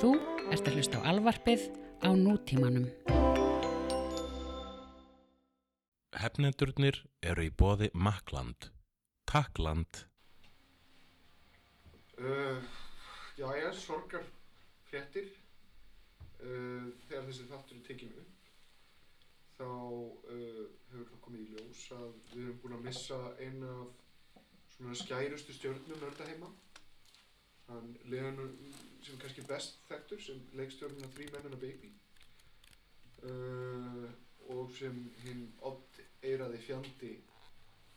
Þú ert að hlusta á alvarpið á nútímanum. Hefnendurnir eru í bóði Makland. Takkland. Uh, já, já, sorgar fréttir. Uh, þegar þessi þáttur er tekinn upp, þá uh, hefur það komið í ljós að við erum búin að missa eina af svona skærustu stjörnum nörda heima. Hann leðan sem er kannski best þekktur sem leikstjörnuna Three Men and a Baby. Uh, og sem hinn odd eiraði fjandi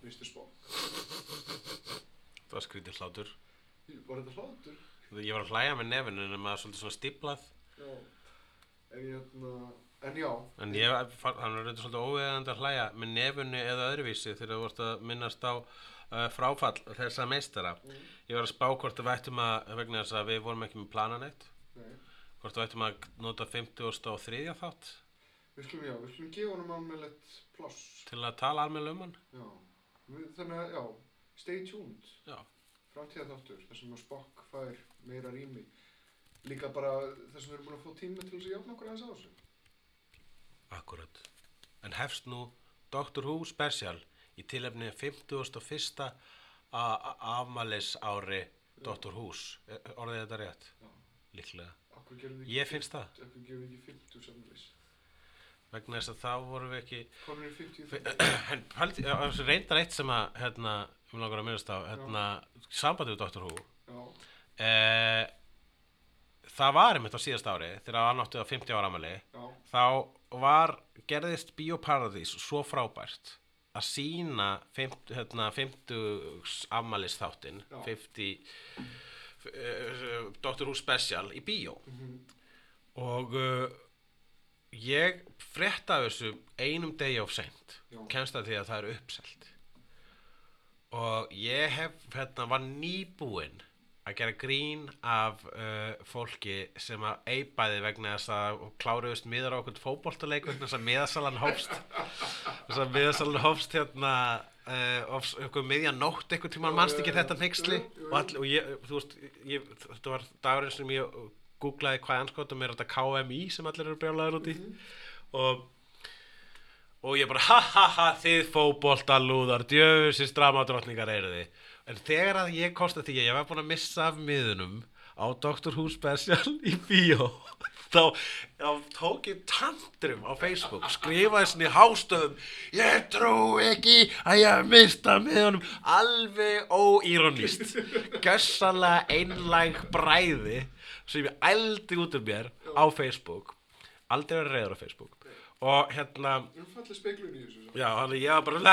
Mr. Spock. Það var skrítið hlátur. Var þetta hlátur? Ég var að hlæja með nefinu en maður svolítið svona stiplað. Já, en ég hérna, en já, En ég, hann var reynda svolítið óveðandi að hlæja með nefinu eða öðruvísi þegar þú vart að minnast á uh, fráfall þessa meistara. Mm. Ég var að spá hvort við ættum að, vegna þess að við vorum ekki með planan eitt, nei, hvort við ættum að nota 50 og þriðja þátt við skulum, já, við skulum gefa honum almennilegt pláss, til að tala alveg um hann. já, þannig að, já, stay tuned, Já. framtíða þáttur, sem að Spock fær meira rými, líka bara þess að við erum búin að fá tíma til þess að jafna okkur aðeins á þessu. Akkurat. En hefst nú Doctor Who special í tilefni 51. a- a- afmælis ári Who's. Er- Orðið þetta rétt? Já. Líklega. Ég finnst það. Akkur gerum við ekki 50 samlis. Vegna þess að þá vorum við ekki... Konur er 50 Fe- þátt. En reyndar eitt sem að, hérna, við langar að minnast á, hérna, sambandi við Doctor Who. Já, Eh, það var einmitt á síðast ári, þegar hann átti á 50 ára amali, já, þá var, gerðist Bíóparadís svo frábært að sína 50, hérna, 50 afmælis þáttinn, Já. 50 uh, Doctor Who special í bíó. Mhm, og uh, ég frétta af þessu einum degi of seint. Kemst að því að það er uppselt. Og ég hef hérna var nýbúinn að gera grín af uh, fólki sem að eipaði vegna þess að kláruðust miður á okkur fótboltaleik vegna þess að miðasalan hófst. Þess að miðasalan hófst hérna uh, okkur miðja nótt einhvern tímann mannst ekki þetta jú. og, all, og ég, þú veist, ég, þetta var dagurinn sem ég googlaði hvað anskotum er þetta KMI sem allir eru brjálæður út í. Og og ég bara ha ha ha þið fótboltalúðar djöfusins dramadrottningar eru þið en þegar að ég kosti því að ég var búin að missa af miðunum á Doctor Who special í bíó þá, þá tók ég tantrum á Facebook skrifaði svona í hástöðum ég trú ekki að ég mista miðunum. Alveg óíronist gössalega einlæg bræði sem ég ældi út um mér á Facebook. Aldrei verið reyður á Facebook. Og hérna. Já, ég var bara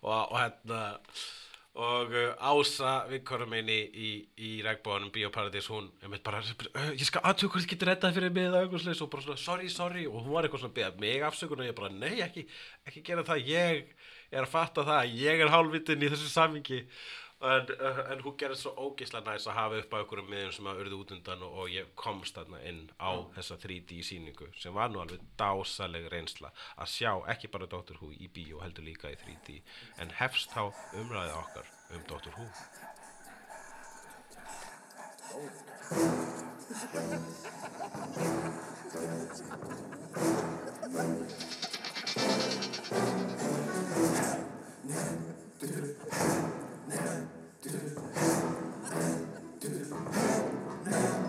og, og hérna og uh, Ása vinkonum minn í, í, regnbóðanum Bíóparadís, hún einmitt bara, uh, ég skal aðtöku hvað þið getur reddað fyrir mig eða eitthvað slis og bara svona, sorry, sorry. Og hún var eitthvað svona beða mig afsökun og ég bara, nei, ekki, ekki gera það, ég er að fatta það, ég er hálfvitinn í þessu samingi en, uh, en hún gerði svo ógeðslega næs að hafa upp á einhverjum miðjum sem að urðu út undan og, og ég komst þarna inn á þessa 3D sýningu sem var nú alveg dásaleg reynsla að sjá ekki bara Doctor Who í bíó heldur líka í 3D en hefst þá umræðið okkar um Doctor Who Þetta er bara ekki góður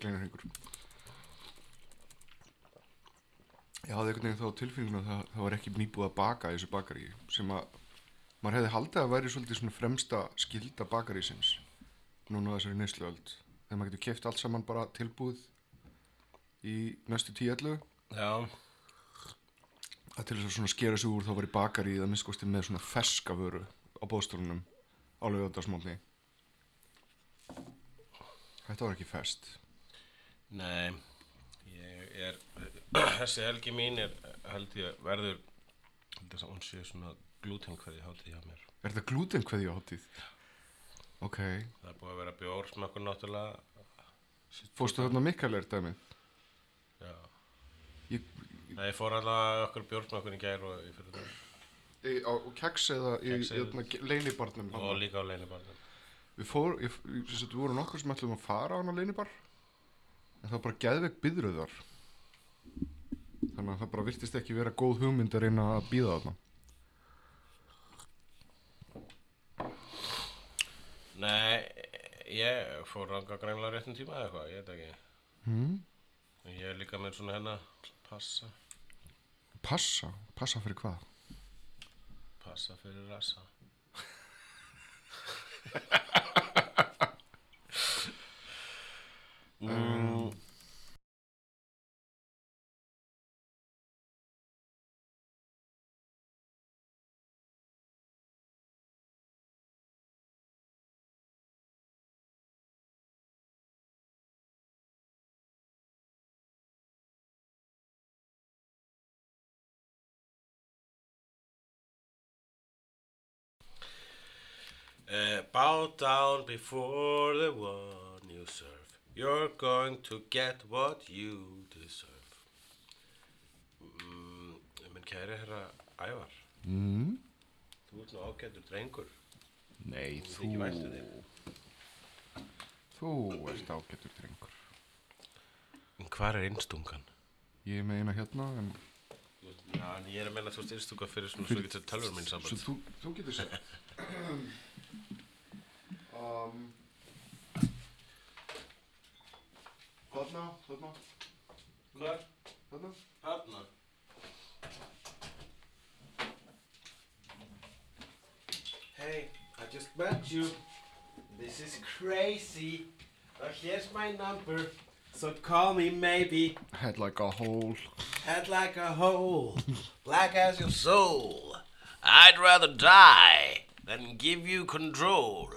kleinur yngur. Ég hafði einhvern veginn þá á tilfinninguna að það, það var ekki nýbúið að baka í þessu bakari sem að maður hefði haldið að væri svolítið svona fremsta skilda bakarísins núna á þessari neysluöld þegar maður getur keft allt saman bara tilbúið í næstu 10-11 Já, að til þess að svona skera sig úr þá var í bakari að minnskosti með svona ferska vöru á bóðstólunum á lögadagsmótni. Þetta var ekki fest. Nei, ég er, þessi helgi mín er, held ég, verður, ég að hún sé svona glútenkvæði hátíð hjá mér. Er þetta glúten hvað ég hátíð? Ok. Það er búið að vera bjórsmakkur náttúrulega, Fórstu þarna mikkalegir dæmið? já. Ég, Nei, ég fór alltaf okkur bjórsmakkur í gær og ég fyrir það. í, á, á keks eða í, í, í leinibarnum? Og líka á leinibarnum. Við fór, ég, ég, við vorum nokkur sem ætlum að fara á hana leinibar en það var bara geðveik byðröðar þannig að það bara virtist ekki vera góð hugmynd að reyna að býða þarna Nei, ég fór ranga greinlega réttum tíma eða eitthvað, ég veit ekki. hmm? Ég er líka með svona hérna, passa, Passa? Passa fyrir hvað? passa fyrir rassa. mm, Uh, bow down before the one you serve. You're going to get what you deserve. Mm, minn kæri herra Ævar, Mm? þú ert nú ágættur drengur. Nei, Þú þú ert ágættur drengur En hvað er einstungan? Ég meina hérna en Já, en ég er að menna að þú ert einstunga fyrir svona svo getur tölvur minn Svo samband. þú, getur sagt um, Þarna, þarna, Hvað? þarna Hanna? Hey, I just met you. This is crazy. Uh, here's my number. So call me maybe. Head like a hole Head like a hole, black as your soul. I'd rather die than give you control.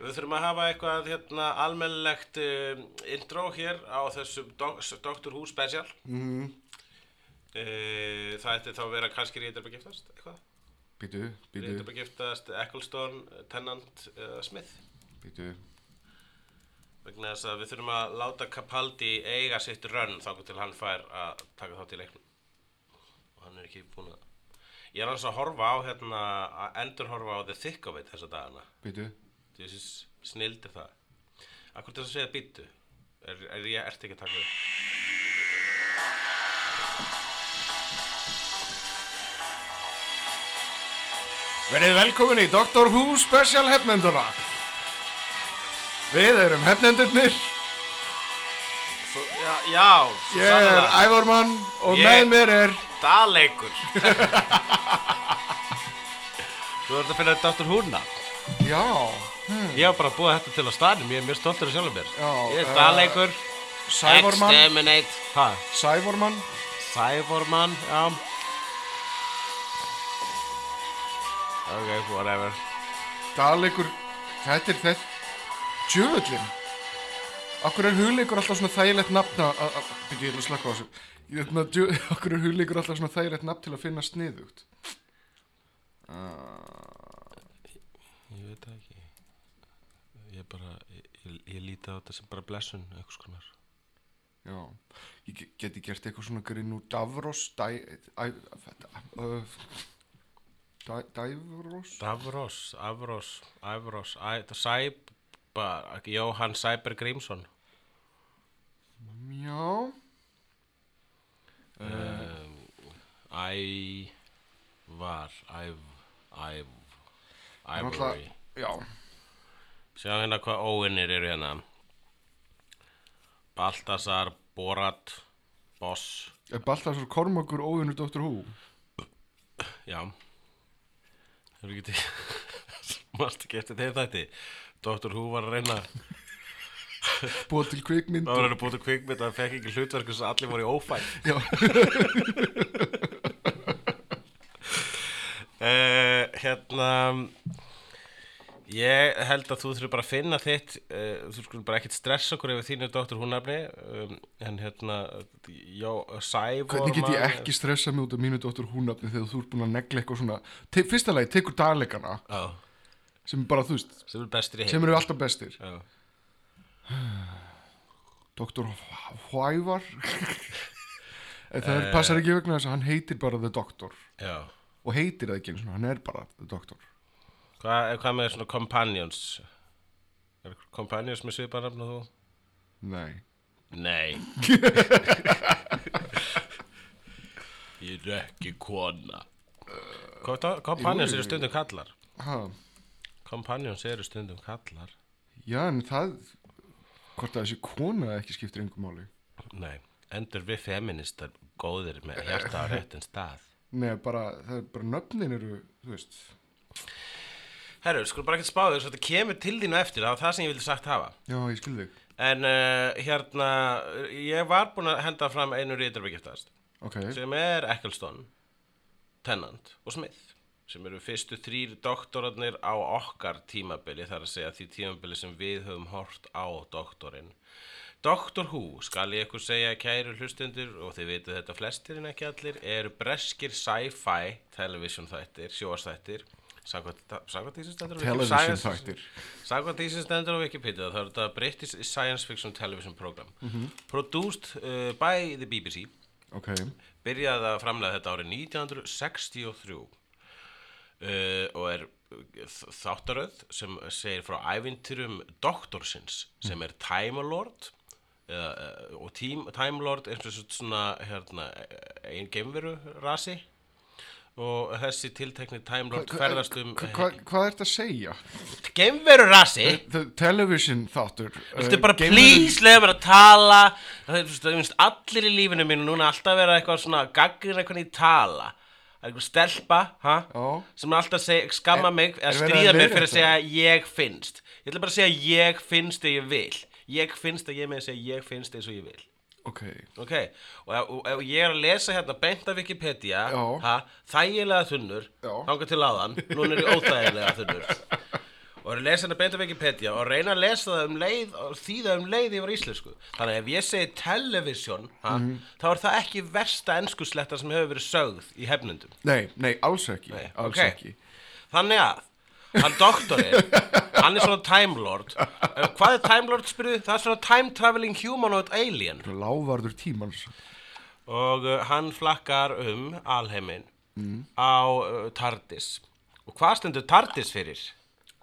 Við þurfum að hafa eitthvað hérna, almennilegt um, intro hér á þessum dok Dr. Who special. mm. Uh, það ætti þá að vera kannski Ríðar að giftast, eitthvað? Býtu, býtu, Ríðar að giftast Ecclestone, Tennant eða Smith. býtu Vegna þess að við þurfum að láta Capaldi eiga sitt rönn þá til hann fær að taka þátt í leiknum. Og hann er ekki búinn að... Ég er hans að horfa á hérna, að endur horfa á The Thick of It þessa dagana. Býtu, Þessi snildir það. Akkur þess að segja býttu. Er, er ég ert ekki að taka þau? Verið velkomin í Doctor Who Special hefnenduna Við erum hefnendurnir Svo, já, já, Ég er sannlega. Ævormann og Ég- með mér er Daleikur. Þú ert að finna Dr. Húna. Já, Ég hef bara búið þetta til að staðnum, ég er mjög stoltur af sjálfum mér. Ég er eh, Daleikur, Sævormann. Exterminate, ha, Sævormann. Cyborman, já. Ok, whatever. Dalegur Þetta er þetta Djöfullin Akkur er hugleikur alltaf svona þægilegt nafn að ætla að slaka á þessu. Akkur er hugleikur alltaf svona þægilegt nafn til að finna sniðugt? Uh, Ég veit það ekki. Bara, ég, ég, líti á þetta sem bara blessun, eitthvað skonar. Já Ég ge- geti gert eitthvað svona grinn úr Davros Dævros Davros, Avros, Avros, Sæbar, Jóhann Sæber Grímsson. Já. Um, Æ var Æv Æv Náttúrulega- Já Sjá hérna hvað óvinnir eru hérna Baltasar Borat Boss Er Baltasar Kormakur óvinnur Dr. Who? Já Hefur ekki til Mást ekki eftir þeir þætti Dr. Who var að reyna Búið til kvikmynd Það var að búið til kvikmynd að hann fekk ekki hlutverk þess að allir voru í ófætt Já, uh, hérna ég held að þú þurfir bara að finna þitt uh, þú skulum bara ekkert stressa okkur yfir þínu doktor húnafni um, en hérna já, Sævor Hvernig get ég ekki stressað mig út af mínu dóttur húnafni þegar þú ert búin að negla eitthvað svona Te Fyrsta lagi, tekur dagleikana. Já, sem er bara, þú veist, sem er eru alltaf bestir. Já. Doktor Hvævar? Það uh, passar ekki vegna þess að hann heitir bara The Doctor. Já. og heitir það ekki hann er bara The Doctor Hvað, hvað með svona companions? Er companions með svipanafn og þú? Nei. Nei. Ég er ekki kona. Hvað- Companions eru stundum kallar. Ha, Companions eru stundum kallar. Já, en það hvort að þessi kona ekki skiptir engum máli. Nei, endur við feministar góðir með hjarta á réttin stað? Nei, bara, það er bara nöfnin eru, þú veist Herru, skulum bara ekkert spáður svo þetta kemur til þínu eftir, það var það sem ég vildi sagt hafa. Já, ég skil þig. En uh, hérna, ég var búinn að henda fram einu rítarbyggjaftast Ok, sem er Eccleston, Tennant og Smith sem eru fyrstu þrýr doktorarnir á okkar tímabili þar að segja því tímabili sem við höfum hort á doktorinn. Doctor Who, skal ég ykkur segja kæru hlustendur og þið veitu þetta flestir en ekki allir, eru breskir sci-fi television þættir, sjóastættir Samkvæmt því sem stendur á Wikipedia þá er þetta British Science Fiction Television Program. Produced uh, by the BBC Ok, byrjaði að framlega þetta árið 1963 uh, og er þ- þáttaröð sem segir frá ævintyrum doktorsins sem er Time Lord uh, og Time Lord er svona hérna, einn geimveru rasi og þessi tiltekni Time Lord ferðast um hva, hva, Hvað ert að segja? geimveru rasi. Television þáttur Viltu uh, bara please leiða mér að tala. Það þú þú veist, allir í lífinu mínu núna alltaf vera eitthvað svona gaggrina hvernig ég tala. Það er eitthvað stelpa ha? Sem er alltaf að segja, skamma mig eða stríða mér fyrir að segja ég finnst. Ég ætla bara að segja ég finnst þegar ég vil. Ég finnst að ég með að segja ég finnst og ég vil Ok, Ok, og ef, ég er að lesa hérna beint af Wikipedia ha, þægilega þunnur Já. þangað til áðan, núna er ég óþægilega þunnur og er að lesa hérna beint af Wikipedia og reyna að lesa það um leið og þýða um leið yfir íslensku þannig ef ég segi television ha, Mhm. þá er það ekki versta enskusletta sem hefur verið sögð í hefnundum nei, nei, alls ekki Nei, Alls ok. ekki þannig að hann doktorinn hann er svona time lord. Eh, hvað er time lord spyrðu? það er svona time traveling humanoid alien. Lávarður tímans. Og uh, hann flakkar um alheiminn á uh, TARDIS. Og hvað stendur TARDIS fyrir?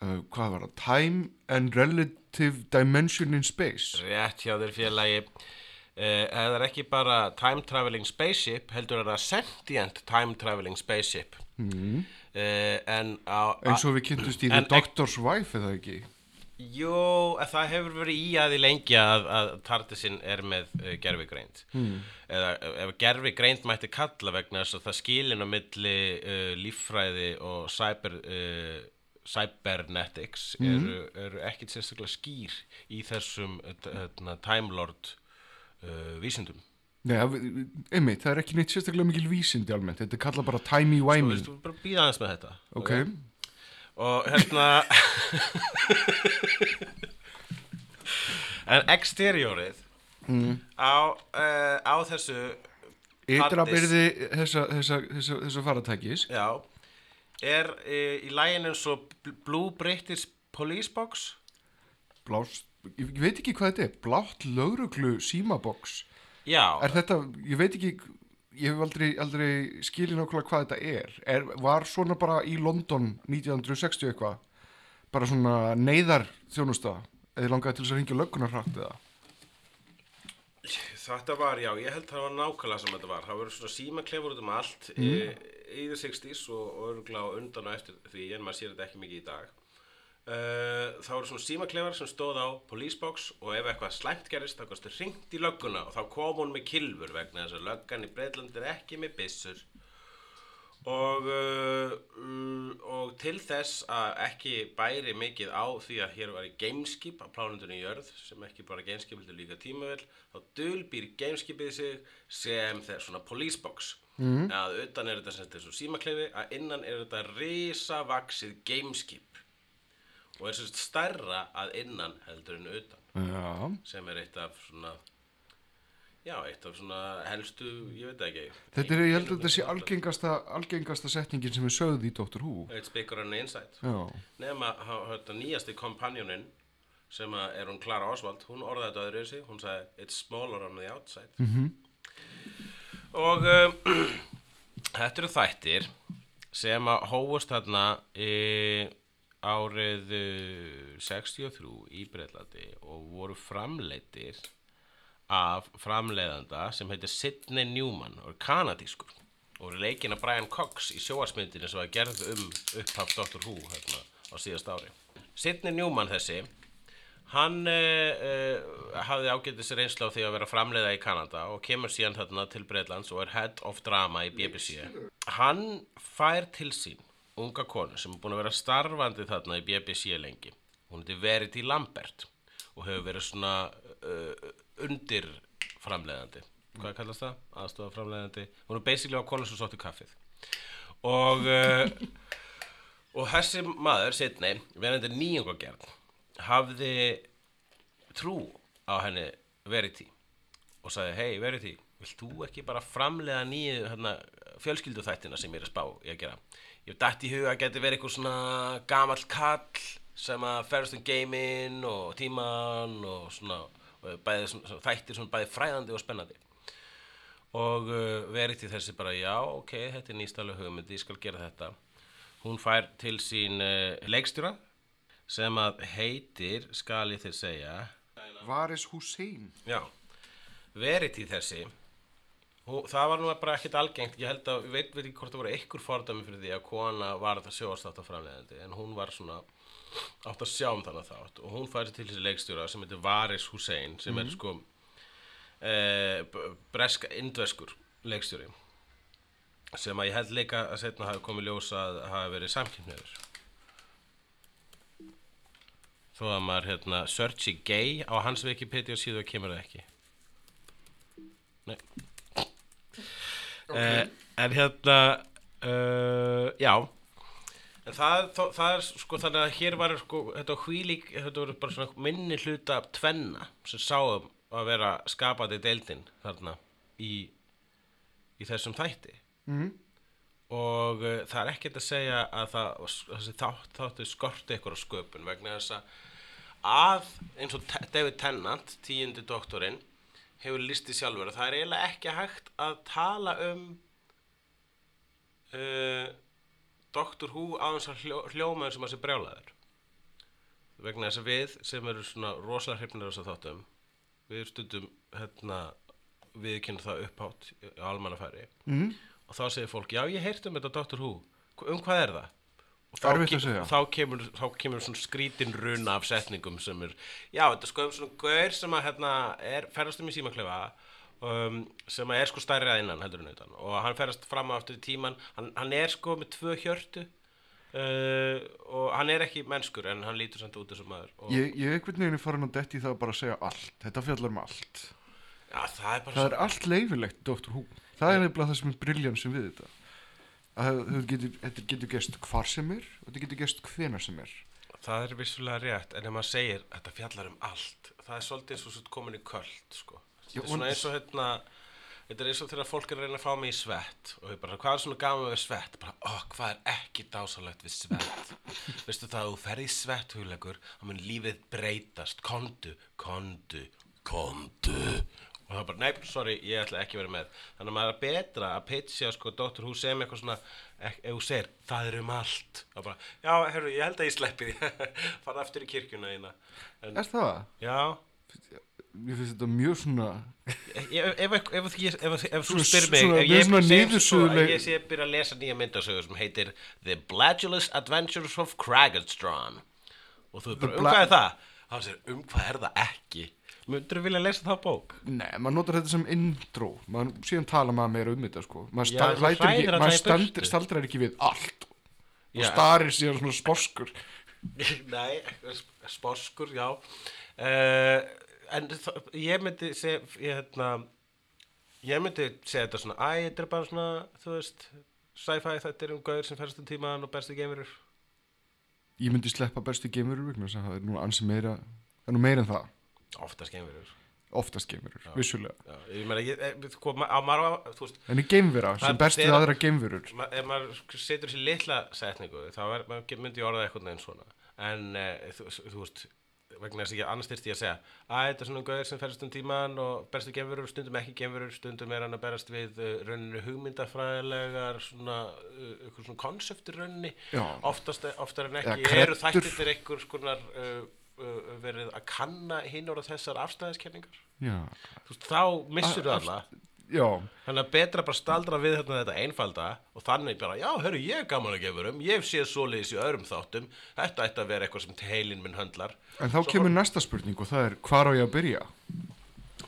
uh, Hvað var það? Time and Relative Dimension in Space. Rétt hjá þér félagi. Eða er ekki bara time traveling spaceship heldur er það sentient time traveling spaceship mm. en á eins og við kynntumst í The Doctor's Wife eða ekki að það hefur verið í að því lengi að, að TARDISinn er með uh, gerfigreind hmm. eða uh, ef gerfigreind mætti kalla vegna þess að það skilin á milli uh, líffræði og cyber, uh, cybernetics eru, eru ekkit sérstaklega skýr í þessum uh, Time Lord uh, vísindum Nei, einmitt, það er ekki neitt sérstaklega mikil vísindi almennt. Þetta er kallað bara Þú timey-wimey veist, þú bara býða aðeins með þetta Ok, og hérna en exteriorið á, uh, á þessu ytra TARDIS, byrði þessa, þessa, þessa, þessa faratækis já, er uh, í lægin eins og Bl- Blue British Police Box? Blást, ég, veit ekki hvað þetta er. Blátt lögruglu símabox já, Er þetta, ég veit ekki Ég hef aldrei, aldrei skilið nákvæmlega hvað þetta er. er Var svona bara í London 1960 eitthvað? Bara svona neyðar þjónusta Eða langaði til þess að ringja löggunar hratt eða? Þetta var, já, ég held það var nákvæmlega sem þetta var, það voru svona símaklefur út um allt í, í the 60s og, og örgulega á undan og eftir því en maður sér þetta ekki mikið í dag uh, það voru svona símaklefar sem stóð á police box og ef eitthvað slæmt gerist þá kostu hringt í lögguna og þá kom hún með kilfur vegna þess að löggan í Breitlandi er ekki með byssur. Og, uh, mm, og til þess að ekki bæri mikið á því að hér var í gameskip á plánundunni jörð sem ekki bara gameskip heldur líka tímavel þá dulbýr gameskipið sig sem þeir svona police box. Mhm. að utan er þetta sem þetta er svo símakleifi að innan er þetta risavaksið gameskip og er sagt stærra að innan heldur en utan Já. sem er eitt af svona já, eitt af svona helstu ég veit ekki Þetta er, ég held að þetta sé algengasta, algengasta setningin sem er sögð í Dr. Who. It's bigger the inside nema þetta nýjasti kompanjónin sem er hún Clara Oswald hún orðaði þetta öðru þessi, hún sagði it's smaller on the outside -hmm. og um, þetta eru þættir sem að hófust þarna í árið uh, 63 í Breitlandi og voru framleittir af framleiðanda sem heitir Sidney Newman og er kanadískur og er leikinn af Brian Cox í sjóarsmyndinu sem var gerð um upphaf Dr. Who hérna á síðast ári Sidney Newman þessi hann uh, uh, hafði ágættis reynslu á því að vera framleiða í Kanada og kemur síðan þarna til Breitlands og er head of drama í BBC hann fær til sín unga konu sem er búin að vera starfandi þarna í BBC lengi. Hún heitir Verity Lambert og hefur verið svona uh, undir framleiðandi hvað kallast það? aðstofa framleiðandi hún er basically á konu sem sóttu kaffið. Og uh, og þessi maður, Sidney, verandi nýjungagerð hafði trú á henni Verity og sagði, hei Verity, vilt þú ekki bara framlega nýju hérna, fjölskylduþættina sem ég er að spá í að gera ég dætt í huga að geti verið eitthvað svona gamall kall sem að ferðast um geiminn og tíman og svona og bæði, svona, þættir svona bæði fræðandi og spennandi. Og uh, Verity þessi bara, já, ok, þetta er nýstalega hugmyndi, ég skal gera þetta. Hún fær til sín uh, leikstjóra sem að heitir, skal ég þér segja Varis Hussein. Já, Verity þessi og það var nú bara ekkert algengt. Ég held að, ég veit, veit ekki hvort það voru einhver fordæmi fyrir því að kona var það sjóastátt af framleiðandi en hún var svona átt að sjá um þannig þátt. Og hún færi til þessi leikstjóra sem heitir Varis Hussein sem er sko eh, b- breska indveskur leikstjóri sem að ég held líka að setna hafi komið ljós að hafi verið samkynniður þó að maður hérna searchi gay á hans Wikipedia síðu kemur það ekki. Nei okay. En hérna uh, já en það, það, það er sko þannig að hér var sko þetta hvílík, þetta voru bara svona minni hluta tvenna sem sáum að vera skapandi deildin þarna í, í þessum þætti Mhm. og uh, það er ekkert að segja að það, þessi þátt, þáttu skorti ykkur á sköpun vegna þess að að eins og David Tennant, tíundi doktorinn hefur listið sjálfur að það er eiginlega ekki hægt að tala um uh, Doctor Who á þess að hljó, hljóma eins og maður sé brjálaður vegna þess að við sem eru svona rosalega hrifnir á þess að þáttum við stundum hérna viðkynna það upphátt á almannafæri Mm. og þá segir fólk, já ég heyrti um þetta Doctor Who um hvað er það? Þá, ke- þá, kemur, þá kemur svona skrítin runa af setningum sem er, já þetta er sko um svona gaur sem að hérna er ferðast um í símaklefa um, sem að er sko stærri að innan heldur en utan og hann ferðast fram aftur í tíman hann, hann er sko með tvö hjörtu uh, og hann er ekki mennskur en hann lítur samt út þessum maður Ég, ég er einhvern veginn farin að detti það að bara segja allt. Þetta fjallar um allt. já það er Það er allt leifilegt Dr. Who. Það er nefnilega það sem er briljansum við þetta. Að getur, þetta getur gerst hvar sem er og þetta getur gerst hvenar sem er. Það er vissulega rétt, en ef maður segir þetta fjallar um allt, það er svolítið eins og komin í köld, sko. Þetta er svona eins og hérna, þetta er eins og þegar fólk er að reyna að fá mig í svett og ég bara, hvað er svona gaman við svett? Bara, ó, hvað er ekki dásalegt við svett? Veistu það, ef þú ferð í svett hugleikur, þá mun lífið breytast, kondu, kondu, kondu. Og það er bara, nei, sorry, ég ætla ekki að vera með. Þannig að maður er betra að pitcha, sko, Dr. Who sem eitthvað svona, ef þú segir, það er um allt. Bara, já, herru, ég held að ég sleppi því. Fara aftur í kirkjuna þína. En, Er það? já, Mér finnst þetta mjög svona... ef, þú Svona- spyr mig með ég, ég sé að byrja að lesa nýja myndasögu sem heitir The Bladulous Adventures of Kraggedstron og þú er bara, um hvað er það? þá segir, um hvað er það ekki? Myndur þú vilja lesa það bók? Nei, maður notar þetta sem intro. Maður, síðan tala maður meira um þetta, sko. Maður, Já, sta, ekki, maður burtu. staldrar ekki við allt. Og Já. starir síðan svona sporskur. Nei, sp- sporskur, já uh, en ég myndi seg, ég, hérna, ég myndi segja þetta svona, æ, þetta er bara svona, þú veist, sci-fi þetta er um gauður sem ferst um tímaðan og bestu geimurur. Ég myndi sleppa bestu vegna þess að það er nú ansi meira, það er nú meira en það. Oftast geimurur. Oftast geimurur, vissulega. Já, ég meina, eh, sko, á veist, En í geimvera sem þegar- aðra geimverur. ma ef maður setur sér litla setningu, þá er, myndi ég orða eitthvað neginn svona. En, uh, þú, þú veist, vegna þess að ég annars þyrst ég að segja, að þetta er svona gauður sem ferst um tímaðan og bestu geimurur, stundum ekki geimurur, stundum er hann að berast við uh, rauninu hugmyndafræðilegar, svona, uh, svona. Já. oftast, oftar en ekki eru þættir einhver skonar uh, uh, verið að kanna hinn og þessar afstæðiskenningar. Veist, þá missur þú alla. já, þannig að betra bara staldra við hérna þetta einfalda og þannig bara, já, hörru, ég er gaman að gefa um ég hef séð svoleiðis í öðrum þáttum þetta ætti að vera eitthvað sem heilin minn höndlar. En þá kemur næsta spurning og það er hvar á ég að byrja?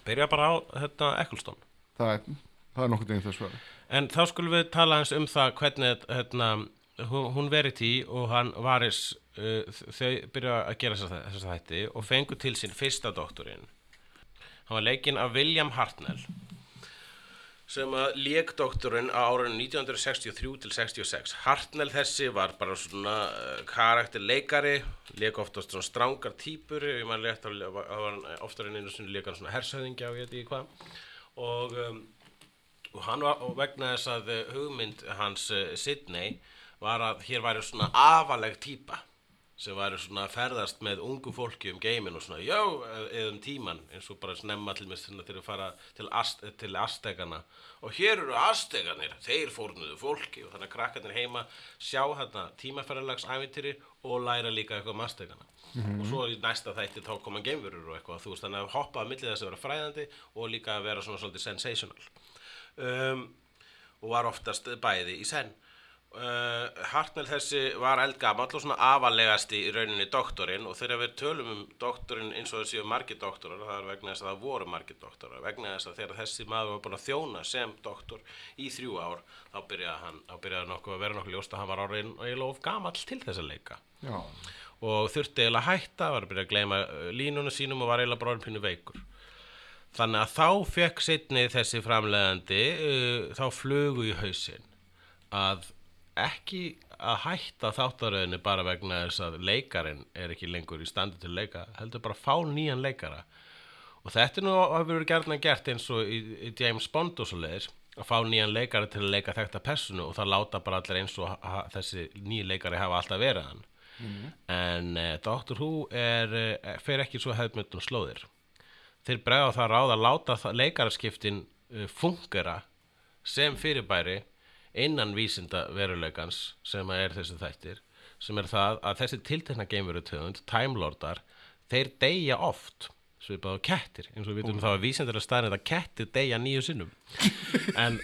byrja bara á þetta Eccleston. Það er, það er nokkuð eginn það svara. En þá skulum við tala eins um það hvernig hérna, hún, hún Verity og hann Varis uh, þau byrja að gera þess að þætti og fengu til sín fyrsta doktorinn. Hann var leikinn af William Hartnell sem að lék doktorinn á árunum 1963 til 66. Hartnell þessi var bara svona uh, karakter leikari, lék oftast svona strangar típur, ég maður létt að það var hann oftar en einu lék hann svona hersöðingja og ég veit ekki hvað og um, og hann var og vegna þess að eh, hugmynd hans uh, Sidney var að hér væri svona afaleg típa sem væri svona að ferðast með ungu fólki um geimin og svona, já, eða um tíman eins og bara snemma til með til að fara til, ast, til Aztekana og hér eru Aztekanir, þeir fórnuðu fólki og þannig að krakkarnir heima sjá þarna tímaferðalags ævintýri og læra líka eitthvað um Aztekana og svo í næsta þætti þá koma geimverur og eitthvað, þú veist, þannig að hoppa að millið þess að vera fræðandi og líka að vera svona svolítið sensational. Um, og var oftast bæði í senn uh, Hartnell þessi var eldgamall og svona afalegasti í rauninni doktorinn og þegar við tölum um doktorinn eins og þessi margir doktorar það er vegna þess að það voru margir doktorar vegna þess að þegar þessi maður var búin að þjóna sem doktor í þrjú ár þá byrjaði hann, þá byrjaði nokkuð að vera nokkuð ljóst að hann var áriðin og ég lof gamall til þess að leika Já, og þurfti eiginlega að hætta, var að byrja að gleyma uh, línunum sínum og var eiginlega bróðin pínu veikur. Þannig að þá fekk setni þessi framleiðandi uh, þá flugu í hausinn að ekki að hætta þáttaröðinu bara vegna þess að leikarin er ekki lengur í standi til leika, heldur bara að fá nýjan leikara. Og þetta er nú að verið gerðna gert eins og í, í James Bond og svo leiðis að fá nýjan leikara til að leika þekta personu og það láta bara allir eins og þessi nýji leikari hafa alltaf verið hann. En uh, Doctor Who er, uh, fer ekki svo hefðmyndun slóðir. Þeir bregða það ráð að láta leikaraskiptin uh, fungera sem fyrirbæri innan vísinda veruleikans sem er þessi þættir sem er það að þessi tiltekna geimverutöfund, Time Lordar þeir deyja oft svipað á kettir, eins og við vitum þá að vísindar er staðin að kettir deyja nýju sinnum. En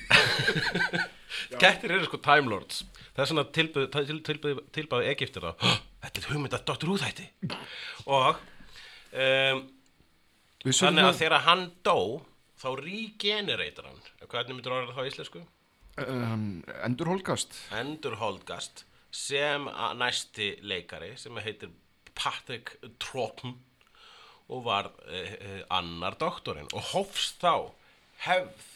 kettir eru sko Time Lords. Það er svona tilbúð, til, tilbúð, tilbúð Egiptir að þetta er hugmynd að Dr. Who þætti. Og um, þannig að þegar hann dó þá regenereitar hann. Hvernig myndir orða það á íslensku? Um, endurholgast. Endurholdgast sem að næsti leikari sem heitir Patrick Troughton og var uh, annar doktorinn og hófst þá hefð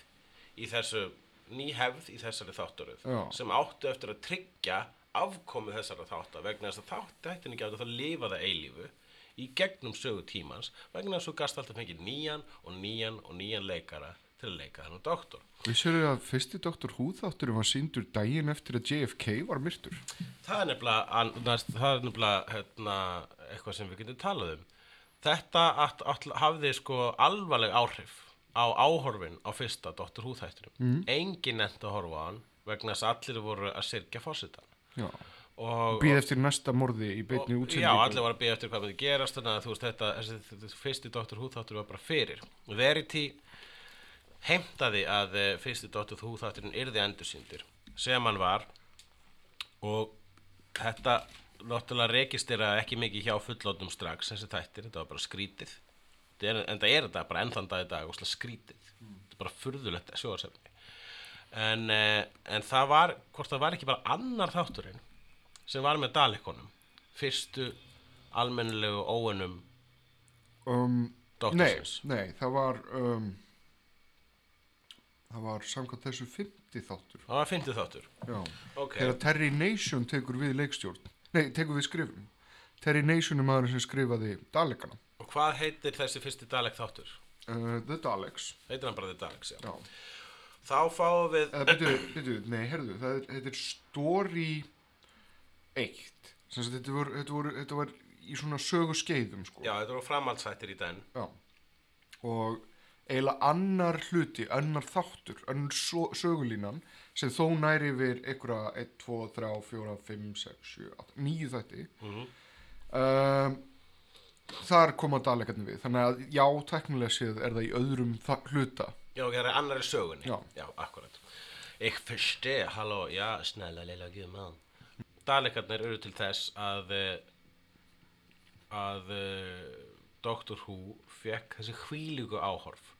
í þessu ný hefð í þessari þáttaröð Já. sem áttu eftir að tryggja afkomu þessara þáttar vegna þess að þátt ættin ekki áttu að lifa það eilífu í gegnum sögu tímans vegna þess að þú gast alltaf fengið nýjan og nýjan og nýjan leikara til að leika þennan doktor Við séum að fyrsti. Who þátturinn var síndur daginn eftir að JFK var myrtur. Það er nefnilega, an- næst- það er nefnilega hérna, eitthvað sem við getum talað um. Þetta all, all, hafði sko alvarleg áhrif á áhorfin á fyrsta. Who þættinum. Mm. Engin að horfa á hann vegna þess að allir voru að sirkja fórsetan. Já. Býð eftir næsta morði í beinni og, útsendingu. já, allir voru að byggja eftir hvað myndi gerast þannig að þú veist þetta, þessi, fyrsti Dr. Who þáttur var bara fyrir. Verity heimtaði að eh, fyrsti Dr. Who þátturinn yrði endursýndir sem hann var. Og þetta náttúrulega registera ekki mikið hjá fullótum strax þessi þættir, þetta var bara skrítið. Er, en það er þetta bara ennþann dag í dag og skrítið, þetta er bara furðulegt sjóðarsefni en, eh, en það var, hvort það var ekki bara annar þátturinn sem var með Dalekonum fyrstu almennilegu óunum Um, nei, nei, það var um, það var samkvæmt þessu 50 þáttur Það var fyndið þáttur. Já. Ok. þegar Terry Nation tekur við leikstjórn nei, tekur við skrifum Terry Nation er maður sem skrifaði Dalekana Og hvað heitir þessi fyrsti Dalek þáttur? uh, The Daleks Heitir hann bara The Daleks, já. Já. Þá fáum við... eða byrju, byrju, nei, herðu það er, er Story 1 sem sagt þetta var, þetta, var, þetta var í svona sögu skeiðum sko. Já, þetta voru framhaldsættir í den. Já. og eiginlega annar hluti, annar þáttur annar sögulínan sem þó næri yfir einhverja 1, 2, 3, 4, 5, 6, 7, 8, 9 þætti Mm um, þar koma dalegarnir við þannig að já, teknilega séð er það í öðrum hluta Já, það er annari sögunni. Já. Já, akkurat. Ég fyrsti, halló, já, snälla lilla guðmann. Dalekarnir eru til þess að eh, að uh, Doctor Who fekk þessi hvílíku áhorf.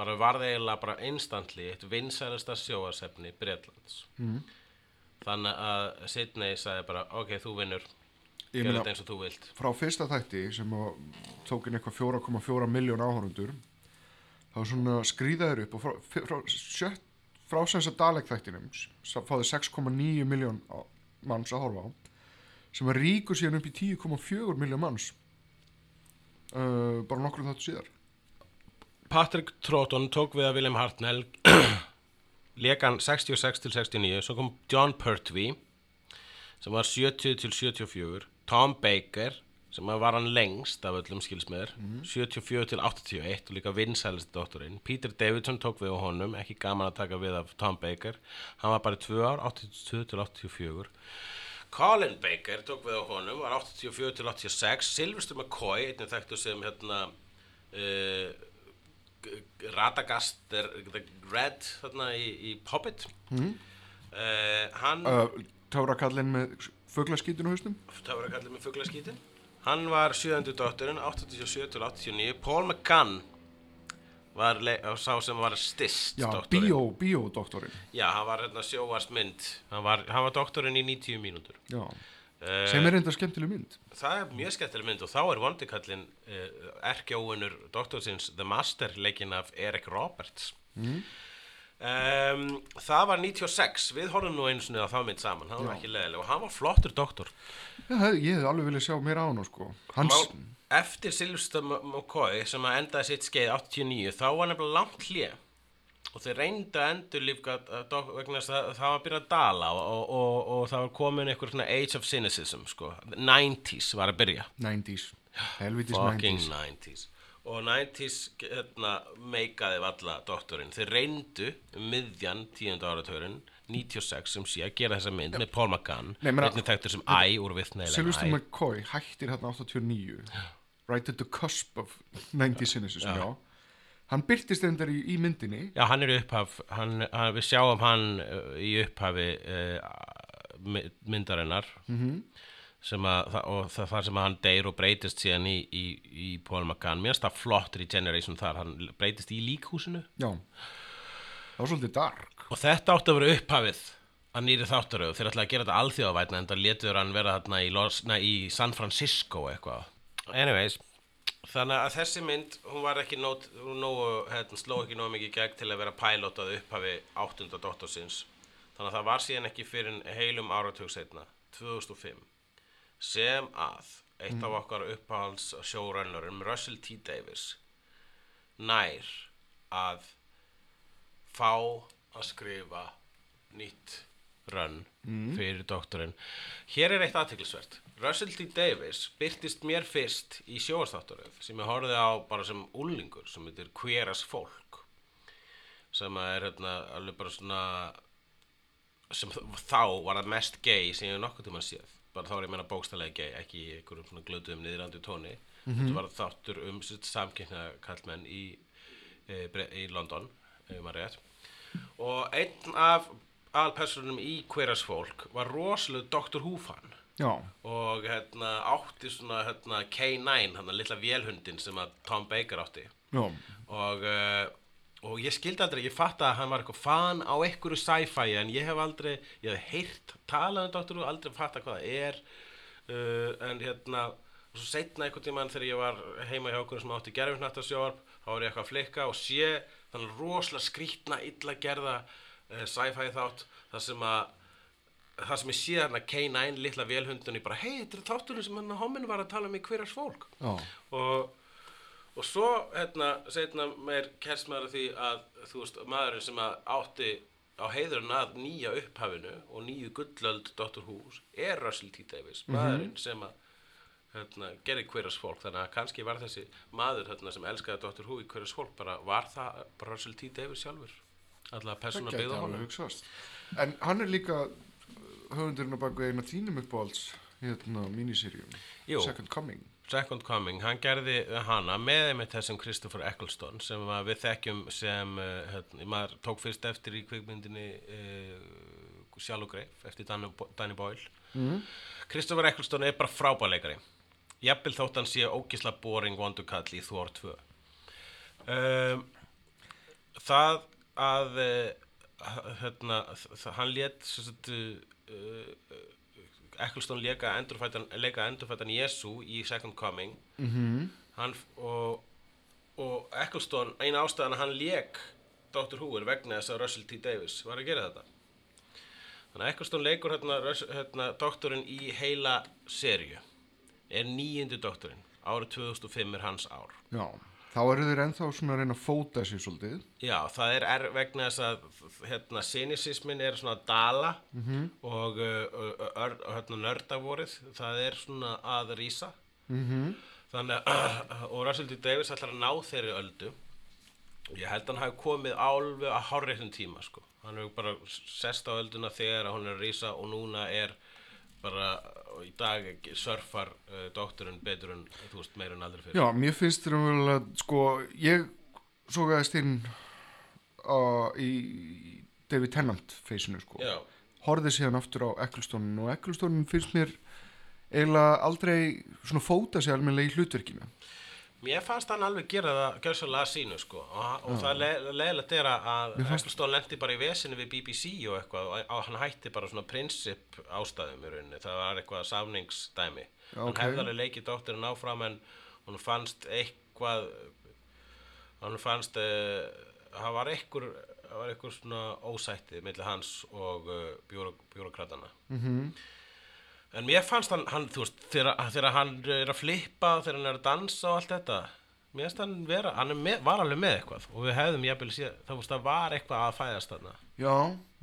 Bara varði eiginlega bara instantly eitt vinsælasta sjóasefni Bretlands. mm. Þannig að Sidney sagði bara, ok, þú vinnur, meina þetta eins og þú vilt. frá fyrsta þætti sem að tók inn eitthvað 4,4 miljón áhorundur þá svona skrýðaður upp og frá, frá, frá, frá sem þess að Dalek þættinum fáði 6,9 miljón manns að horfa á sem að ríkur síðan upp í 10,4 miljón manns uh, bara nokkur þáttu síðar Patrick Troughton tók við að William Hartnell leik hann 66 til 69 svo kom John Pertwee sem var 70 til 74 Tom Baker sem var hann lengst af öllum skilsmiður 74 til 81 og líka vinsælist doktorinn Peter Davidson tók við á honum ekki gaman að taka við af Tom Baker. Hann var bara í 2 ár 82 til 84 Colin Baker tók við á honum var 84 til 86 Sylvester McCoy einnig þekktu sem hérna uh, Radagast er the Red þarna í, í Hobbit. Mm. hann uh, með fuglaskítun á hausnum. Það var að kalla með fuglaskítin hann var 7. doktorinn 87 til 89 Paul McGann var le- sá sem var stist Já, doktorinn. bíó, bíódoktorinn já, hann var hérna sjóarsmynd hann var, hann var doktorinn í 90 mínútur. Já, uh, sem er enda skemmtileg mynd. Það er mjög skemmtileg mynd og þá er vondikallin uh, erkjóunur doktorsins The Master leikinn af Eric Roberts. Mm. um, það var 96 við horfum nú sinni á þá mynd saman. Hann var Já. ekki leðileg og hann var flottur doktor. Já, ég hef alveg viljað sjá meira á hann sko. Hans, eftir Sylvester M- McCoy sem að endaði sitt skeið 89 þá var nefnilega langt hlje og þeir reyndu að endur lífga vegna þess að það var að byrja að dala og, og, og, og það var komin einhver svona age of cynicism sko. 90s var að byrja. 90s Helvitis fucking 90s 90s og 90s hérna, meikaði valla doktorinn. Þeir reyndu um miðjan tíundu áratugurinn 96 sem sé að gera þessa mynd með Paul McGann einnig þekktur sem I úr Vithnail Sylvester McCoy hættir hérna 89 Right at the cusp of 90s cynicism, Já. já. Hann byrtist endar í, í myndinni. Já, hann er upphaf, hann, hann, við sjáum hann uh, í upphafi uh, my- myndarinnar. Mm sem að, og það, það sem hann deyr og breytist síðan í, í, í Paul McGann, mér finnst það flott regeneration þar, hann breytist í líkhúsinu. Já. Það var svolítið dark. Og þetta átti að vera upphafið að nýri þáttaröð, þeir ætlaði að gera þetta alþjóðavætna en það letur hann vera þarna í, Los, na, í San Francisco eitthvað. Anyways, þannig að þessi mynd hún var ekki nóg, hérna, sló ekki nógu mikið gegn til að vera pilot að upphafi áttunda dottorsins þannig að það var síðan ekki fyrir heilum áratug setna, 2005 sem að eitt af okkar uppáhalds showrunnerum Russell T. Davis nær að fá að skrifa nýtt run fyrir doktorinn. Hér er eitt aðteklisvert Russell T. Davis byrtist mér fyrst í sjóastáttaröð sem ég horfði á bara sem úlingur sem heitir Queer as Folk sem er hérna alveg bara svona sem þá var það mest gay sem ég hef nokkuð tíma séð bara þá er ég meina bókstælega gay ekki í einhverjum svona glötuðum niðrandi tóni þetta var þáttur um samkynna kallmenn í, e, í London ef maður rétt og einn af aðalpersonum í Queer as Folk var rosalega Dr. Who fan Já, og hérna átti svona hérna K9, hérna litla vélhundin sem að Tom Baker átti. Já, og, uh, og ég skildi aldrei, ég fatt að hann var eitthvað fan á einhverju sci-fi en ég hef aldrei, ég hef heyrt talað um Dr. Who, aldrei fatta hvað það er. Uh, en hérna og svo setna einhvern tímann þegar ég var heima hjá okkur sem átti gerfinnættasjóarp þá er ég eitthvað að flikka og sé þannig rosalega skrítna illa gerða uh, sci-fi þátt þar sem að það sem ég sé þarna K9 litla vélhundun ég bara, hei, þetta er þátturinn sem hann homin var að tala um í hverjars fólk Já, og, og svo hérna, setna meir kerst maður að því að þú veist, maðurinn sem að átti á heiðurinn að nýja upphafinu og nýju gullöld Dr. Who er Russell T. Davies, maðurinn sem að hérna, gerði hverjars fólk þannig að kannski var þessi maður hérna, sem elskaði Dr. Who í hverjars fólk bara var það bara Russell T. Davies sjálfur það persóna byggða honum. En hann er líka höfundurinn á baku eina þínum uppáhalds hérna míniseríum, Jú. Second Coming. Second Coming, hann gerði hana með einmitt þessum Christopher Eccleston sem að við þekkjum sem uh, hérna, maður tók fyrst eftir í kvikmyndinni uh, Shallow Grave eftir Danny, Danny Boyle Mm. Christopher Eccleston er bara frábæleikari jafnvel þótt hann sé ógisla boring vondukall í Thor 2 um, það að uh, hérna, hann lét sagt, uh, Eccleston leika endurfættan, leika endurfættan Jesu í Second Coming. Mm hann, og, og Eccleston, eina ástæðan að hann leik Dr. Who er vegna þess að Russell T. Davis var að gera þetta. Þannig að Eccleston leikur hérna, hérna doktorinn í heila serju er nýjindi doktorinn árið 2005 er hans ár. Já, þá eru þeir ennþá svona að reyna að fóta sér svolítið. Já, það er, er vegna þess að hérna, cynisismin er svona að dala -hmm. og hérna, nördavorið, það er svona að rísa Mm þannig að, og Russell T. Davis ætlar að ná þeirri öldu ég held að hann hafi komið álfi að hárreitum tíma sko. hann hefur bara sest á ölduna þegar hún er að rísa og núna er bara og í dag surfar uh, doktorinn betur en þú veist meira en aldrei fyrir Já, mér finnst þér vel að, sko, ég sogaðist inn á, í David Tennant feysinu, sko. Já. Horfði síðan aftur á Ecclestonin og Ecclestonin finnst mér eiginlega aldrei svona fóta sig almennilega í hlutverkinu. Mér fannst hann alveg gera það gjörsalega sínu sko. Og, og það le leðilegt er að Ecclestone lendi bara í vesinu við BBC og eitthvað og, og hann hætti bara svona prinsip ástæðum í rauninni, það var eitthvað samningsdæmi. Já, hann hefði alveg leikið dóttirinn áfram en hún fannst eitthvað hann fannst uh, það var eitthvað það var eitthvað svona ósætti milli hans og uh, bjúro, bjúrokratana Mm En mér fannst hann, hann þú veist, þegar, þegar hann er að flippa, þegar hann er að dansa og allt þetta, mér finnst hann vera, hann með, var alveg með eitthvað og við hefðum jafnvel séð, það, veist, það var eitthvað að fæðast þarna. Já,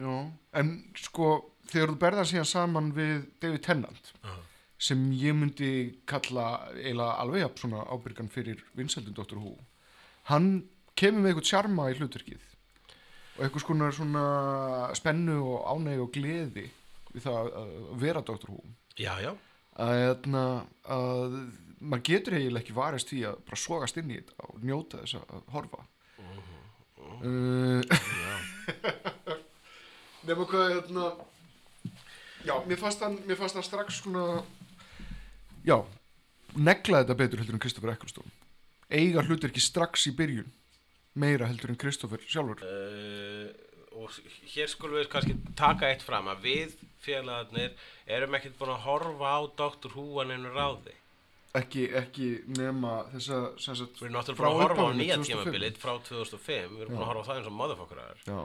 já, en sko, þegar þú berðar síðan saman við David Tennant, sem ég myndi kalla eiginlega alveg jafn svona ábyrgan fyrir vinsældin Dr. Who, hann kemur með eitthvað sjarma í hlutverkið og eitthvað svona, spennu og ánægi og gleði það að vera Dr. Who. Já, já. Að, hérna, að maður getur eiginlega ekki varist því að bara sogast inn í þetta og njóta þess að horfa. Uh, Nefnum hvað, hérna, já, mér fannst hann, mér fannst hann strax svona, já, negla þetta betur heldur en Kristoffer Ecclestone. Eiga hlutverki strax í byrjun, meira heldur en Kristoffer sjálfur. Uh, og hér skulum við kannski taka eitt fram að við félagarnir erum ekkert búin að horfa á Dr. Who að neinu ráði. Ekki, ekki nema sem sagt, Við erum náttúrulega búin að horfa á nýja 2005. tímabilið frá 2005, við erum búin að horfa á það eins og motherfuckerar. Já,